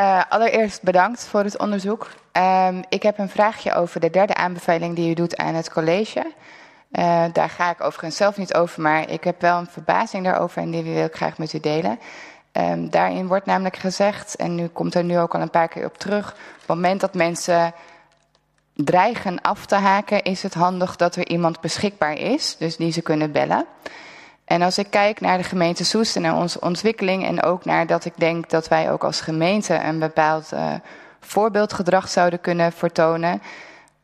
Uh, allereerst bedankt voor het onderzoek. Um, ik heb een vraagje over de derde aanbeveling die u doet aan het college. Uh, daar ga ik overigens zelf niet over, maar ik heb wel een verbazing daarover en die wil ik graag met u delen. Um, daarin wordt namelijk gezegd, en nu komt er nu ook al een paar keer op terug, op het moment dat mensen dreigen af te haken, is het handig dat er iemand beschikbaar is, dus die ze kunnen bellen. En als ik kijk naar de gemeente Soest en naar onze ontwikkeling en ook naar dat ik denk dat wij ook als gemeente een bepaald uh, voorbeeldgedrag zouden kunnen vertonen,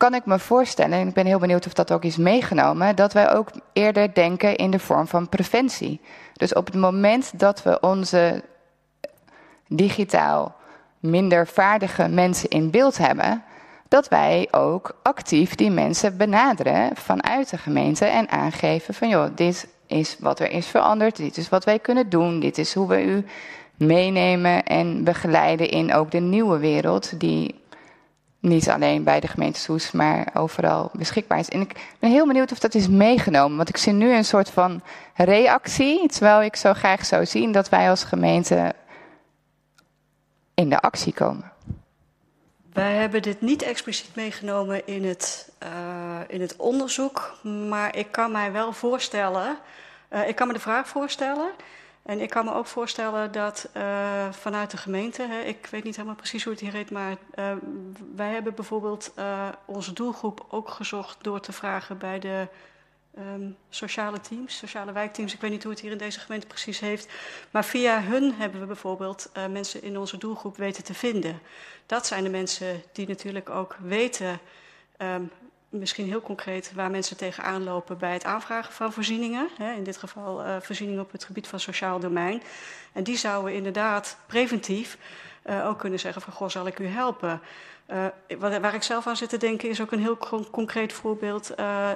kan ik me voorstellen, en ik ben heel benieuwd of dat ook is meegenomen, dat wij ook eerder denken in de vorm van preventie. Dus op het moment dat we onze digitaal minder vaardige mensen in beeld hebben, dat wij ook actief die mensen benaderen vanuit de gemeente en aangeven van joh, dit is wat er is veranderd, dit is wat wij kunnen doen, dit is hoe we u meenemen en begeleiden in ook de nieuwe wereld die niet alleen bij de gemeente Soes, maar overal beschikbaar is. En ik ben heel benieuwd of dat is meegenomen, want ik zie nu een soort van reactie, terwijl ik zo graag zou zien dat wij als gemeente in de actie komen. Wij hebben dit niet expliciet meegenomen in het, uh, in het onderzoek, maar ik kan mij wel voorstellen, uh, ik kan me de vraag voorstellen. En ik kan me ook voorstellen dat uh, vanuit de gemeente, hè, ik weet niet helemaal precies hoe het hier heet, maar wij hebben bijvoorbeeld onze doelgroep ook gezocht door te vragen bij de um, sociale teams, sociale wijkteams. Ik weet niet hoe het hier in deze gemeente precies heeft. Maar via hun hebben we bijvoorbeeld uh, mensen in onze doelgroep weten te vinden. Dat zijn de mensen die natuurlijk ook weten, um, misschien heel concreet, waar mensen tegenaan lopen bij het aanvragen van voorzieningen. In dit geval uh, voorzieningen op het gebied van sociaal domein. En die zouden inderdaad preventief uh, ook kunnen zeggen van, goh, zal ik u helpen? Uh, waar ik zelf aan zit te denken is ook een heel concreet voorbeeld. Uh,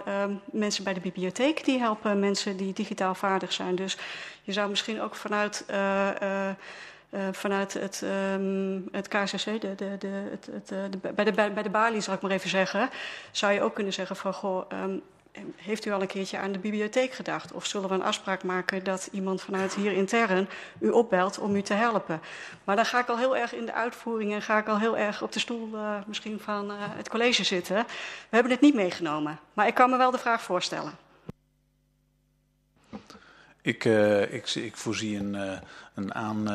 mensen bij de bibliotheek die helpen mensen die digitaal vaardig zijn. Dus je zou misschien ook vanuit, vanuit het, um, het KCC, de, de, de, de, bij, de, bij de balie zal ik maar even zeggen, zou je ook kunnen zeggen van goh. Um, heeft u al een keertje aan de bibliotheek gedacht? Of zullen we een afspraak maken dat iemand vanuit hier intern u opbelt om u te helpen? Maar dan ga ik al heel erg in de uitvoering en ga ik al heel erg op de stoel uh, misschien van het college zitten. We hebben het niet meegenomen, maar ik kan me wel de vraag voorstellen. Ik, uh, ik, ik voorzie een, een, aan,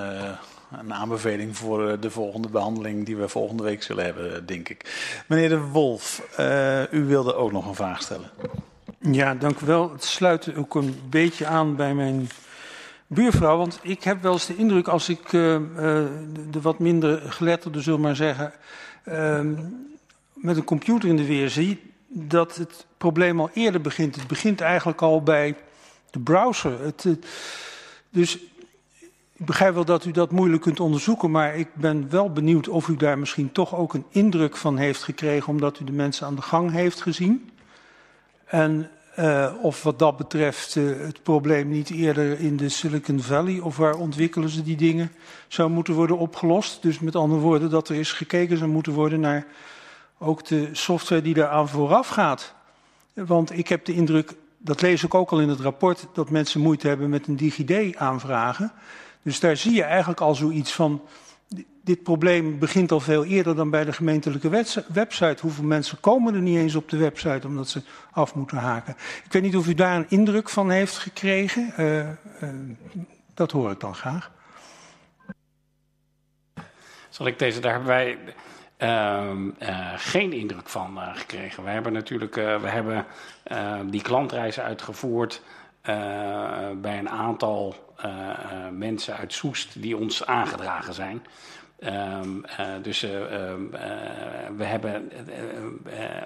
een aanbeveling voor de volgende behandeling die we volgende week zullen hebben, denk ik. Meneer De Wolf, u wilde ook nog een vraag stellen. Ja, dank u wel. Het sluit ook een beetje aan bij mijn buurvrouw. Want ik heb wel eens de indruk, als ik de wat minder geletterde, zullen maar zeggen, uh, met een computer in de weer zie, dat het probleem al eerder begint. Het begint eigenlijk al bij de browser. Het, het, dus ik begrijp wel dat u dat moeilijk kunt onderzoeken, maar ik ben wel benieuwd of u daar misschien toch ook een indruk van heeft gekregen, omdat u de mensen aan de gang heeft gezien. En uh, of wat dat betreft uh, het probleem niet eerder in de Silicon Valley of waar ontwikkelen ze die dingen zou moeten worden opgelost. Dus met andere woorden dat er eens gekeken zou moeten worden naar ook de software die daaraan vooraf gaat. Want ik heb de indruk, dat lees ik ook al in het rapport, dat mensen moeite hebben met een DigiD aanvragen. Dus daar zie je eigenlijk al zoiets van, dit probleem begint al veel eerder dan bij de gemeentelijke website. Hoeveel mensen komen er niet eens op de website omdat ze af moeten haken? Ik weet niet of u daar een indruk van heeft gekregen. Uh, uh, dat hoor ik dan graag. Zal ik deze, daar hebben wij uh, geen indruk van uh, gekregen. We hebben natuurlijk we hebben, die klantreizen uitgevoerd bij een aantal mensen uit Soest die ons aangedragen zijn. Uh, dus uh, we hebben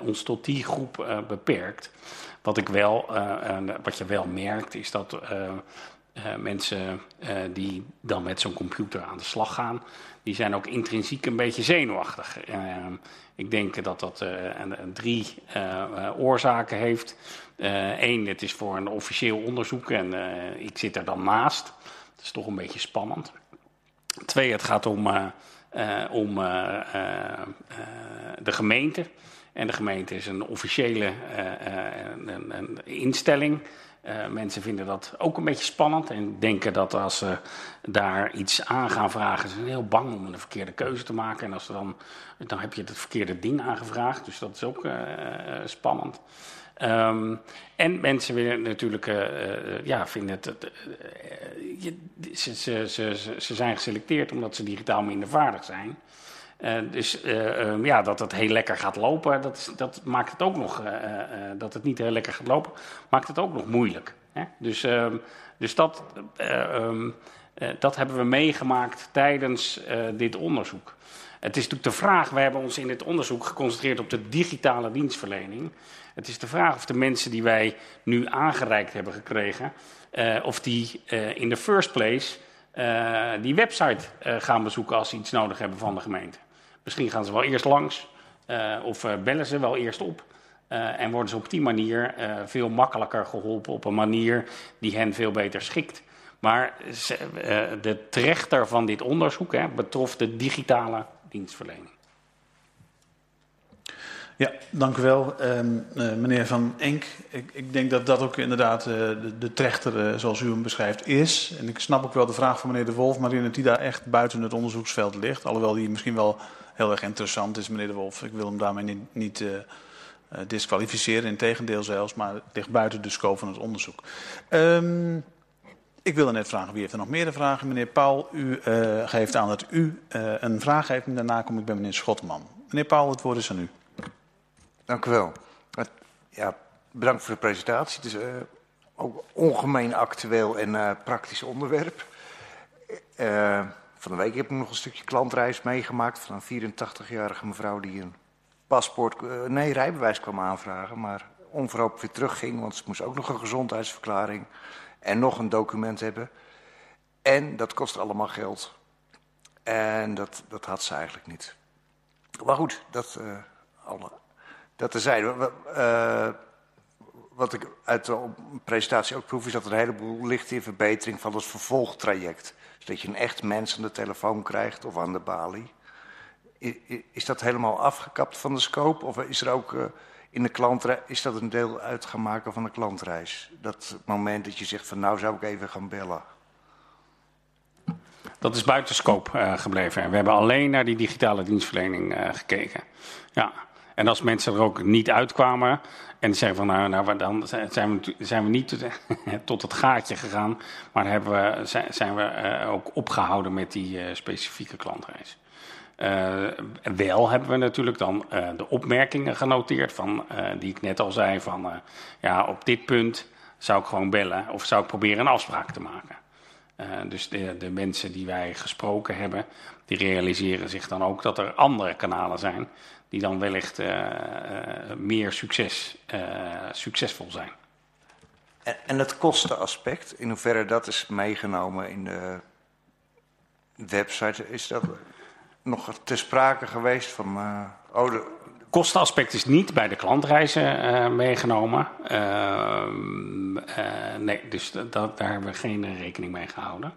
ons tot die groep beperkt. Wat, ik wel, wat je wel merkt is dat mensen die dan met zo'n computer aan de slag gaan, die zijn ook intrinsiek een beetje zenuwachtig. Ehm, ik denk dat dat drie oorzaken heeft. Eén, het is voor een officieel onderzoek en ik zit er dan naast. Dat is toch een beetje spannend. Twee, het gaat om, om de gemeente. En de gemeente is een officiële instelling. Mensen vinden dat ook een beetje spannend en denken dat als ze daar iets aan gaan vragen, ze heel bang om een verkeerde keuze te maken. En als ze dan, dan heb je het verkeerde ding aangevraagd, dus dat is ook spannend. Um, en mensen willen natuurlijk, ja, vinden het, je, ze, zijn geselecteerd omdat ze digitaal minder vaardig zijn. Dus um, ja, dat het heel lekker gaat lopen, dat, dat maakt het ook nog, dat het niet heel lekker gaat lopen, maakt het ook nog moeilijk. Hè? Dus, um, dus dat, dat hebben we meegemaakt tijdens dit onderzoek. Het is natuurlijk de vraag, we hebben ons in dit onderzoek geconcentreerd op de digitale dienstverlening. Het is de vraag of de mensen die wij nu aangereikt hebben gekregen, of die in the first place die website gaan bezoeken als ze iets nodig hebben van de gemeente. Misschien gaan ze wel eerst langs of bellen ze wel eerst op. en worden ze op die manier veel makkelijker geholpen op een manier die hen veel beter schikt. Maar de trechter van dit onderzoek hè, betrof de digitale dienstverlening. Ja, dank u wel. Uh, meneer Van Enk, ik, ik, denk dat dat ook inderdaad de, trechter, zoals u hem beschrijft, is. En ik snap ook wel de vraag van meneer De Wolf, maar die daar echt buiten het onderzoeksveld ligt. Alhoewel die misschien wel heel erg interessant is, meneer De Wolf. Ik wil hem daarmee niet, niet disqualificeren, in tegendeel zelfs, maar het ligt buiten de scope van het onderzoek. Um, ik wilde net vragen, wie heeft er nog meer vragen? Meneer Paul, u geeft aan dat u een vraag heeft en daarna kom ik bij meneer Schotman. Meneer Paul, het woord is aan u. Dank u wel. Ja, bedankt voor de presentatie. Het is uh, ook ongemeen actueel en praktisch onderwerp. Van de week heb ik nog een stukje klantreis meegemaakt van een 84-jarige mevrouw die een paspoort, nee, rijbewijs kwam aanvragen, maar onverhoopt weer terugging, want ze moest ook nog een gezondheidsverklaring en nog een document hebben. En dat kost allemaal geld. En dat, dat had ze eigenlijk niet. Maar goed, dat, uh, alle, dat. Uh, wat ik uit de presentatie ook proef, is dat er een heleboel ligt in verbetering van het vervolgtraject. Dat je een echt mens aan de telefoon krijgt of aan de balie. Is dat helemaal afgekapt van de scope? Of is er ook uh, in de klantreis, is dat een deel uit gaan maken van de klantreis? Dat moment dat je zegt van nou zou ik even gaan bellen. Dat is buiten scope uh, gebleven. We hebben alleen naar die digitale dienstverlening uh, gekeken. Ja. En als mensen er ook niet uitkwamen en zeggen van nou, nou dan zijn we, zijn we niet tot het gaatje gegaan, maar hebben we, zijn we uh, ook opgehouden met die specifieke klantreis. wel hebben we natuurlijk dan de opmerkingen genoteerd van, die ik net al zei van ja, op dit punt zou ik gewoon bellen of zou ik proberen een afspraak te maken. Dus de, de, mensen die wij gesproken hebben, die realiseren zich dan ook dat er andere kanalen zijn die dan wellicht uh, uh, meer succes, succesvol zijn. En, en, het kostenaspect, in hoeverre dat is meegenomen in de website, is dat nog ter sprake geweest van, oh, de, kostenaspect is niet bij de klantreizen uh, meegenomen. Uh, nee, dus dat, daar hebben we geen rekening mee gehouden.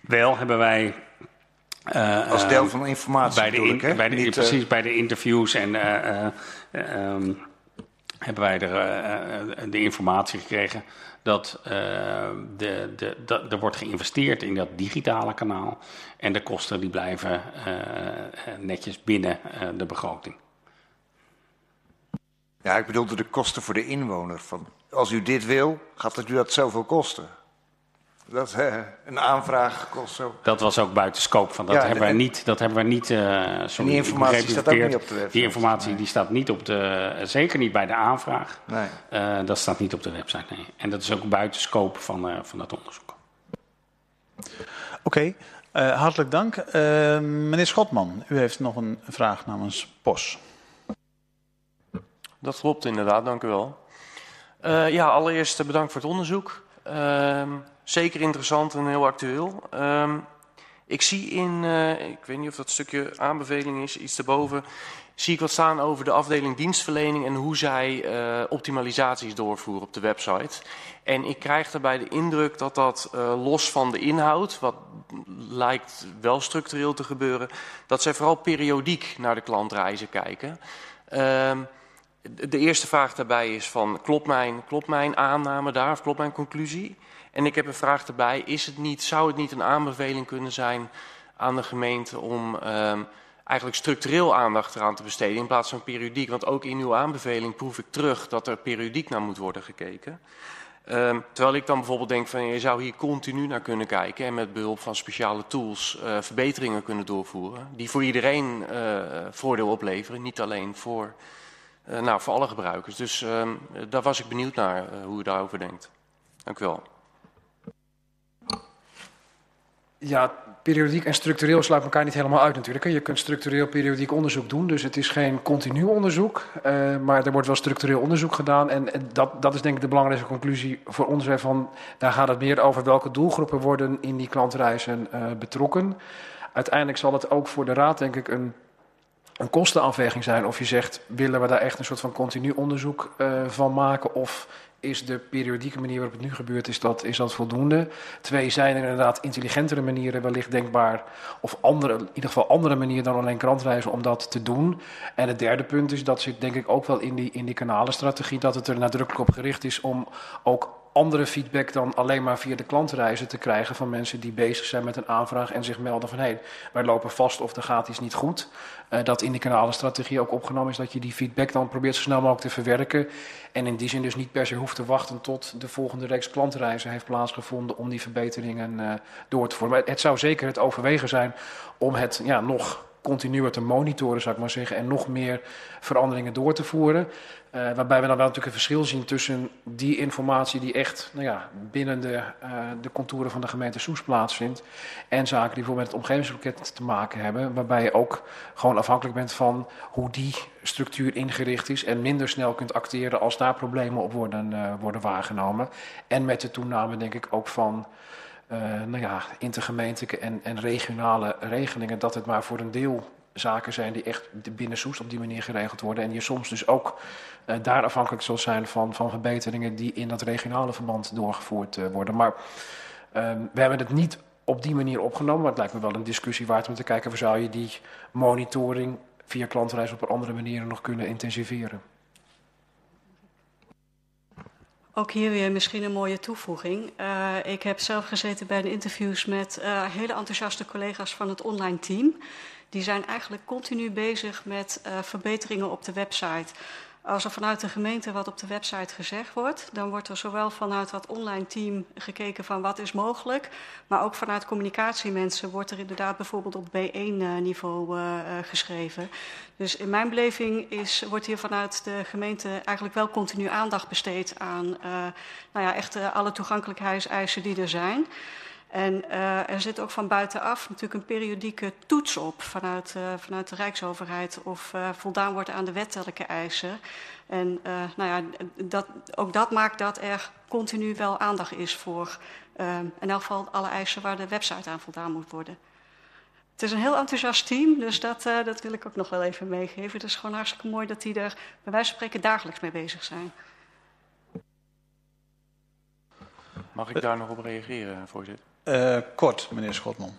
Wel hebben wij. Als deel van de informatie. Bij de, in, ik, bij de niet, precies, bij de interviews en. Um, hebben wij er, de informatie gekregen dat de, de, de, er wordt geïnvesteerd in dat digitale kanaal. En de kosten die blijven netjes binnen de begroting. Ja, ik bedoelde de kosten voor de inwoner. Van, als u dit wil, gaat het u dat zoveel kosten? Dat hè, een aanvraag kost zo. Dat was ook buiten scope van. Dat, ja, hebben, wij niet, dat hebben wij niet. Uh, sorry, die informatie staat ook niet op de website. Die informatie nee. die staat niet op de. Zeker niet bij de aanvraag. Nee. Uh, dat staat niet op de website. Nee. En dat is ook buiten scope van, uh, van dat onderzoek. Oké, okay. hartelijk dank. meneer Schotman, u heeft nog een vraag namens POS. Dat klopt inderdaad, dank u wel. Uh, ja, allereerst bedankt voor het onderzoek. Zeker interessant en heel actueel. Uh, ik zie in, uh, ik weet niet of dat stukje aanbeveling is, iets erboven, zie ik wat staan over de afdeling dienstverlening en hoe zij optimalisaties doorvoeren op de website. En ik krijg daarbij de indruk dat dat los van de inhoud, wat lijkt wel structureel te gebeuren, dat zij vooral periodiek naar de klantreizen kijken. Ehm, de eerste vraag daarbij is van, klopt mijn, klopt mijn aanname daar of klopt mijn conclusie? En ik heb een vraag daarbij, is het niet, zou het niet een aanbeveling kunnen zijn aan de gemeente om um, eigenlijk structureel aandacht eraan te besteden in plaats van periodiek? Want ook in uw aanbeveling proef ik terug dat er periodiek naar moet worden gekeken. Um, terwijl ik dan bijvoorbeeld denk van je zou hier continu naar kunnen kijken en met behulp van speciale tools uh, verbeteringen kunnen doorvoeren. Die voor iedereen uh, voordeel opleveren, niet alleen voor uh, nou, voor alle gebruikers. Dus uh, daar was ik benieuwd naar hoe u daarover denkt. Dank u wel. Ja, periodiek en structureel sluit elkaar niet helemaal uit natuurlijk. Je kunt structureel periodiek onderzoek doen, dus het is geen continu onderzoek. Uh, maar er wordt wel structureel onderzoek gedaan. En, dat, dat is denk ik de belangrijkste conclusie voor ons. Van, daar gaat het meer over welke doelgroepen worden in die klantreizen uh, betrokken. Uiteindelijk zal het ook voor de Raad denk ik een een kostenafweging zijn. Of je zegt, willen we daar echt een soort van continu onderzoek uh, van maken? Of is de periodieke manier waarop het nu gebeurt, is dat, is dat voldoende? Twee, zijn er inderdaad intelligentere manieren wellicht denkbaar? Of andere, in ieder geval andere manieren dan alleen krantreizen om dat te doen? En het derde punt is, dat zit denk ik ook wel in die, in die kanalenstrategie, dat het er nadrukkelijk op gericht is om ook andere feedback dan alleen maar via de klantreizen te krijgen van mensen die bezig zijn met een aanvraag en zich melden van hé, hey, wij lopen vast of er gaat iets niet goed. Uh, dat in die kanalenstrategie ook opgenomen is dat je die feedback dan probeert zo snel mogelijk te verwerken. En in die zin dus niet per se hoeft te wachten tot de volgende reeks klantreizen heeft plaatsgevonden om die verbeteringen uh, door te voeren. Het zou zeker het overwegen zijn om het ja, nog continuer te monitoren, zou ik maar zeggen, en nog meer veranderingen door te voeren. Uh, waarbij we dan wel natuurlijk een verschil zien tussen die informatie die echt nou ja, binnen de, uh, de contouren van de gemeente Soes plaatsvindt. En zaken die bijvoorbeeld met het omgevingspakket te maken hebben. Waarbij je ook gewoon afhankelijk bent van hoe die structuur ingericht is. En minder snel kunt acteren als daar problemen op worden, uh, worden waargenomen. En met de toename denk ik ook van nou ja, intergemeentelijke en, en regionale regelingen. Dat het maar voor een deel zaken zijn die echt binnen Soest op die manier geregeld worden. En je soms dus ook uh, daar afhankelijk zal zijn van, van verbeteringen die in dat regionale verband doorgevoerd uh, worden. Maar uh, we hebben het niet op die manier opgenomen, maar het lijkt me wel een discussie waard om te kijken of zou je die monitoring via klantreis op andere manieren nog kunnen intensiveren. Ook hier weer misschien een mooie toevoeging. Uh, ik heb zelf gezeten bij de interviews met hele enthousiaste collega's van het online team. Die zijn eigenlijk continu bezig met uh, verbeteringen op de website. Als er vanuit de gemeente wat op de website gezegd wordt, dan wordt er zowel vanuit dat online team gekeken van wat is mogelijk, maar ook vanuit communicatiemensen wordt er inderdaad bijvoorbeeld op B1-niveau uh, uh, geschreven. Dus in mijn beleving is, wordt hier vanuit de gemeente eigenlijk wel continu aandacht besteed aan nou ja, echt alle toegankelijkheidseisen die er zijn. En uh, er zit ook van buitenaf natuurlijk een periodieke toets op vanuit, uh, vanuit de Rijksoverheid of uh, voldaan wordt aan de wettelijke eisen. En nou ja, dat, ook dat maakt dat er continu wel aandacht is voor in elk geval alle eisen waar de website aan voldaan moet worden. Het is een heel enthousiast team, dus dat, dat wil ik ook nog wel even meegeven. Het is gewoon hartstikke mooi dat die er bij wijze van spreken dagelijks mee bezig zijn. Mag ik daar nog op reageren, voorzitter? Uh, kort, meneer Schotman.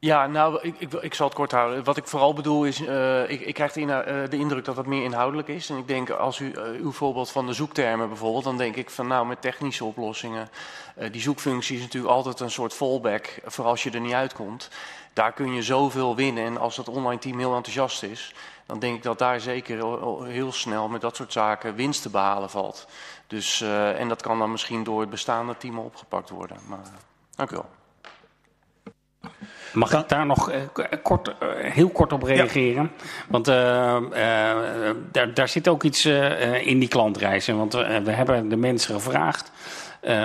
Ja, nou, ik, ik, ik, zal het kort houden. Wat ik vooral bedoel is, uh, ik, ik, krijg de, uh, de, indruk dat het meer inhoudelijk is. En ik denk, als u uw voorbeeld van de zoektermen bijvoorbeeld, dan denk ik van nou, met technische oplossingen. die zoekfunctie is natuurlijk altijd een soort fallback voor als je er niet uitkomt. Daar kun je zoveel winnen. En als dat online team heel enthousiast is, dan denk ik dat daar zeker heel snel met dat soort zaken winst te behalen valt. Dus, en dat kan dan misschien door het bestaande team opgepakt worden. Maar, Dank u wel. Mag ik daar nog uh, kort, uh, heel kort op reageren? Ja. Want uh, daar, daar, zit ook iets in die klantreizen. Want we hebben de mensen gevraagd,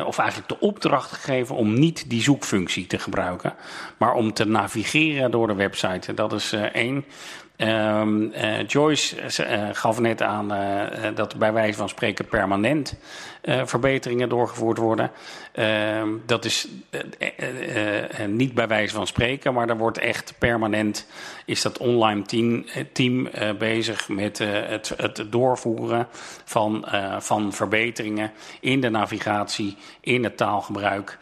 of eigenlijk de opdracht gegeven, om niet die zoekfunctie te gebruiken, maar om te navigeren door de website. Dat is één. Um, uh, Joyce uh, gaf net aan uh, dat bij wijze van spreken permanent verbeteringen doorgevoerd worden. Ehm, dat is niet bij wijze van spreken, maar er wordt echt permanent, is dat online team, team bezig met het, het, doorvoeren van, van verbeteringen in de navigatie, in het taalgebruik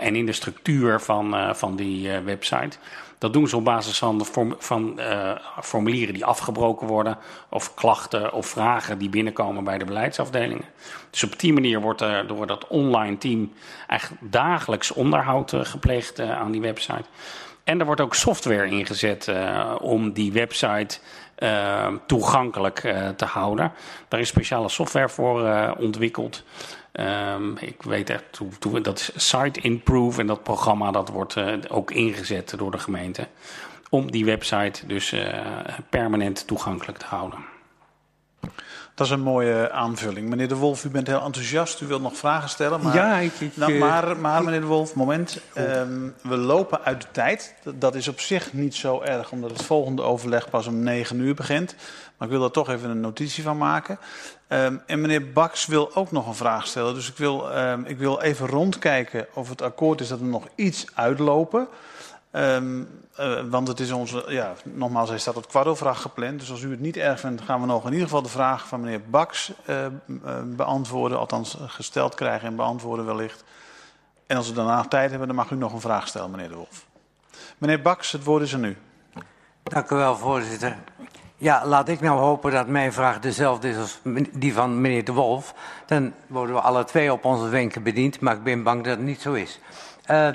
en in de structuur van, van die website. Dat doen ze op basis van, van uh, formulieren die afgebroken worden, of klachten of vragen die binnenkomen bij de beleidsafdelingen. Dus op die manier wordt er door dat online team eigenlijk dagelijks onderhoud uh, gepleegd uh, aan die website. En er wordt ook software ingezet om die website toegankelijk te houden. Daar is speciale software voor ontwikkeld. Um, ik weet echt, toe, toe, dat is Site Improve en dat programma dat wordt uh, ook ingezet door de gemeente. Om die website dus uh, permanent toegankelijk te houden. Dat is een mooie aanvulling. Meneer De Wolf, u bent heel enthousiast. U wilt nog vragen stellen. Maar, ja, ik... ik nou, maar, maar meneer De Wolf, moment. Um, we lopen uit de tijd. Dat is op zich niet zo erg, omdat het volgende overleg pas om negen uur begint. Maar ik wil daar toch even een notitie van maken. Um, en meneer Baks wil ook nog een vraag stellen. Dus ik wil, um, ik wil even rondkijken of het akkoord is dat we nog iets uitlopen. Um, uh, want het is onze, ja, nogmaals, hij staat tot kwart over acht gepland. Dus als u het niet erg vindt, gaan we nog in ieder geval de vraag van meneer Baks beantwoorden. Althans, gesteld krijgen en beantwoorden wellicht. En als we daarna tijd hebben, dan mag u nog een vraag stellen, meneer De Wolf. Meneer Baks, het woord is aan u. Dank u wel, voorzitter. Ja, laat ik nou hopen dat mijn vraag dezelfde is als die van meneer De Wolf. Dan worden we alle twee op onze wenken bediend, maar ik ben bang dat het niet zo is. Uh,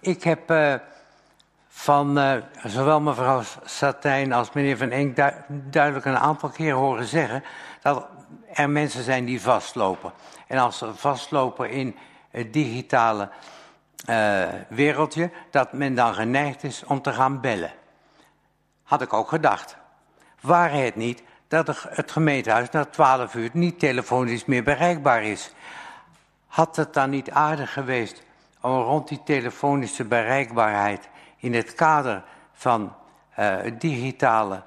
ik heb uh, van uh, zowel mevrouw Satijn als meneer Van Enk du duidelijk een aantal keer horen zeggen dat er mensen zijn die vastlopen. En als ze vastlopen in het digitale wereldje, dat men dan geneigd is om te gaan bellen. Had ik ook gedacht. Waar het niet dat het gemeentehuis na 12 uur niet telefonisch meer bereikbaar is. Had het dan niet aardig geweest om rond die telefonische bereikbaarheid in het kader van uh, het digitale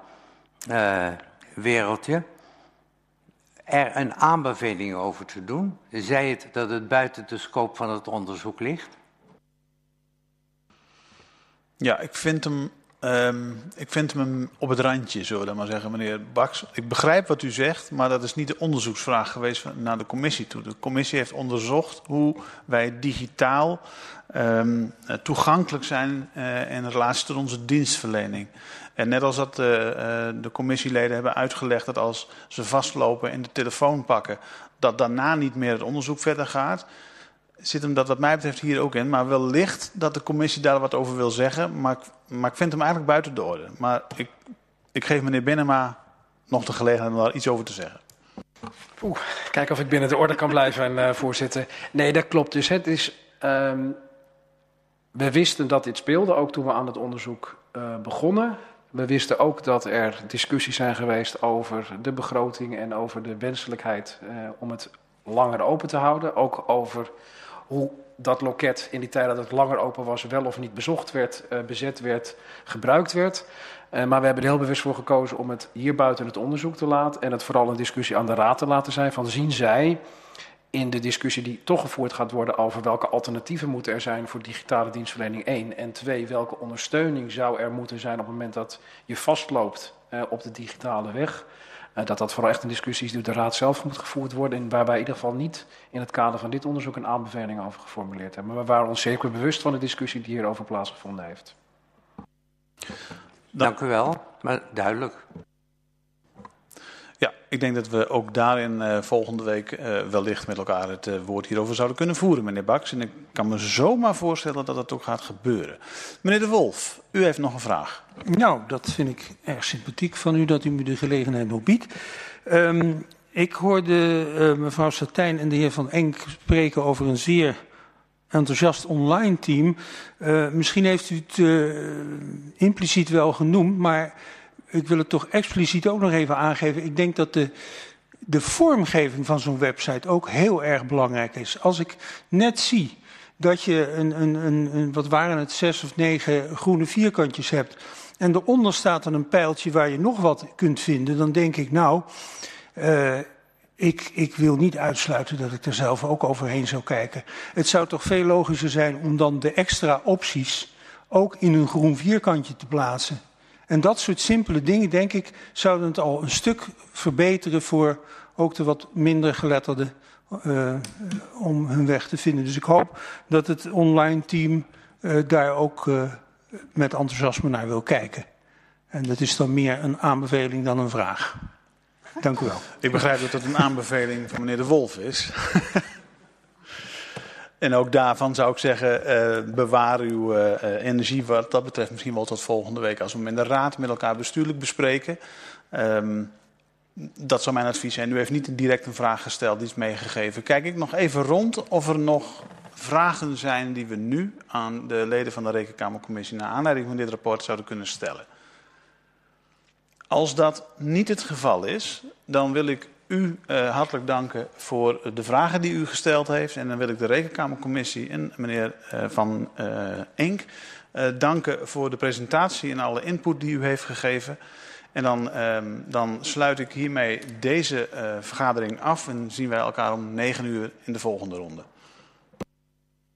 uh, wereldje er een aanbeveling over te doen? Zij het dat het buiten de scope van het onderzoek ligt? Ja, ik vind hem Um, ik vind hem op het randje, zullen we dan maar zeggen, meneer Baks. Ik begrijp wat u zegt, maar dat is niet de onderzoeksvraag geweest naar de commissie toe. De commissie heeft onderzocht hoe wij digitaal um, toegankelijk zijn uh, in relatie tot onze dienstverlening. En net als dat uh, de commissieleden hebben uitgelegd dat als ze vastlopen en de telefoon pakken, dat daarna niet meer het onderzoek verder gaat zit hem dat wat mij betreft hier ook in. Maar wellicht dat de commissie daar wat over wil zeggen. Maar, maar ik vind hem eigenlijk buiten de orde. Maar ik, ik geef meneer Binnenma nog de gelegenheid om daar iets over te zeggen. Oeh, kijken of ik binnen de orde kan blijven, uh, voorzitter. Nee, dat klopt. Dus het is. Um, we wisten dat dit speelde, ook toen we aan het onderzoek uh, begonnen. We wisten ook dat er discussies zijn geweest over de begroting en over de wenselijkheid uh, om het langer open te houden. Ook over hoe dat loket in die tijd dat het langer open was, wel of niet bezocht werd, uh, bezet werd, gebruikt werd. Uh, maar we hebben er heel bewust voor gekozen om het hier buiten het onderzoek te laten en het vooral een discussie aan de raad te laten zijn. Van zien zij in de discussie die toch gevoerd gaat worden over welke alternatieven moeten er zijn voor digitale dienstverlening 1 en 2, welke ondersteuning zou er moeten zijn op het moment dat je vastloopt uh, op de digitale weg. Uh, dat dat vooral echt een discussie is die door de Raad zelf moet gevoerd worden. En waar wij in ieder geval niet in het kader van dit onderzoek een aanbeveling over geformuleerd hebben. Maar we waren ons zeker bewust van de discussie die hierover plaatsgevonden heeft. Dank u wel, maar duidelijk. Ja, ik denk dat we ook daarin uh, volgende week uh, wellicht met elkaar het uh, woord hierover zouden kunnen voeren, meneer Baks. En ik kan me zomaar voorstellen dat dat ook gaat gebeuren. Meneer De Wolf, u heeft nog een vraag. Nou, dat vind ik erg sympathiek van u dat u me de gelegenheid nog biedt. Um, ik hoorde mevrouw Satijn en de heer Van Enk spreken over een zeer enthousiast online team. misschien heeft u het impliciet wel genoemd, maar ik wil het toch expliciet ook nog even aangeven. Ik denk dat de, de vormgeving van zo'n website ook heel erg belangrijk is. Als ik net zie dat je een, een, een, wat waren het, zes of negen groene vierkantjes hebt. En eronder staat dan een pijltje waar je nog wat kunt vinden. Dan denk ik, nou, uh, ik, ik wil niet uitsluiten dat ik er zelf ook overheen zou kijken. Het zou toch veel logischer zijn om dan de extra opties ook in een groen vierkantje te plaatsen. En dat soort simpele dingen, denk ik, zouden het al een stuk verbeteren voor ook de wat minder geletterden uh, om hun weg te vinden. Dus ik hoop dat het online team uh, daar ook uh, met enthousiasme naar wil kijken. En dat is dan meer een aanbeveling dan een vraag. Dank u wel. Ik begrijp dat het een aanbeveling van meneer De Wolf is. En ook daarvan zou ik zeggen, uh, bewaar uw uh, energie wat dat betreft misschien wel tot volgende week. Als we hem in de raad met elkaar bestuurlijk bespreken. Um, dat zou mijn advies zijn. U heeft niet direct een vraag gesteld, die is meegegeven. Kijk ik nog even rond of er nog vragen zijn die we nu aan de leden van de Rekenkamercommissie naar aanleiding van dit rapport zouden kunnen stellen. Als dat niet het geval is, dan wil ik u uh, hartelijk danken voor de vragen die u gesteld heeft. En dan wil ik de Rekenkamercommissie en meneer uh, Van uh, Enk danken voor de presentatie en alle input die u heeft gegeven. En dan, um, dan sluit ik hiermee deze vergadering af en zien wij elkaar om negen uur in de volgende ronde.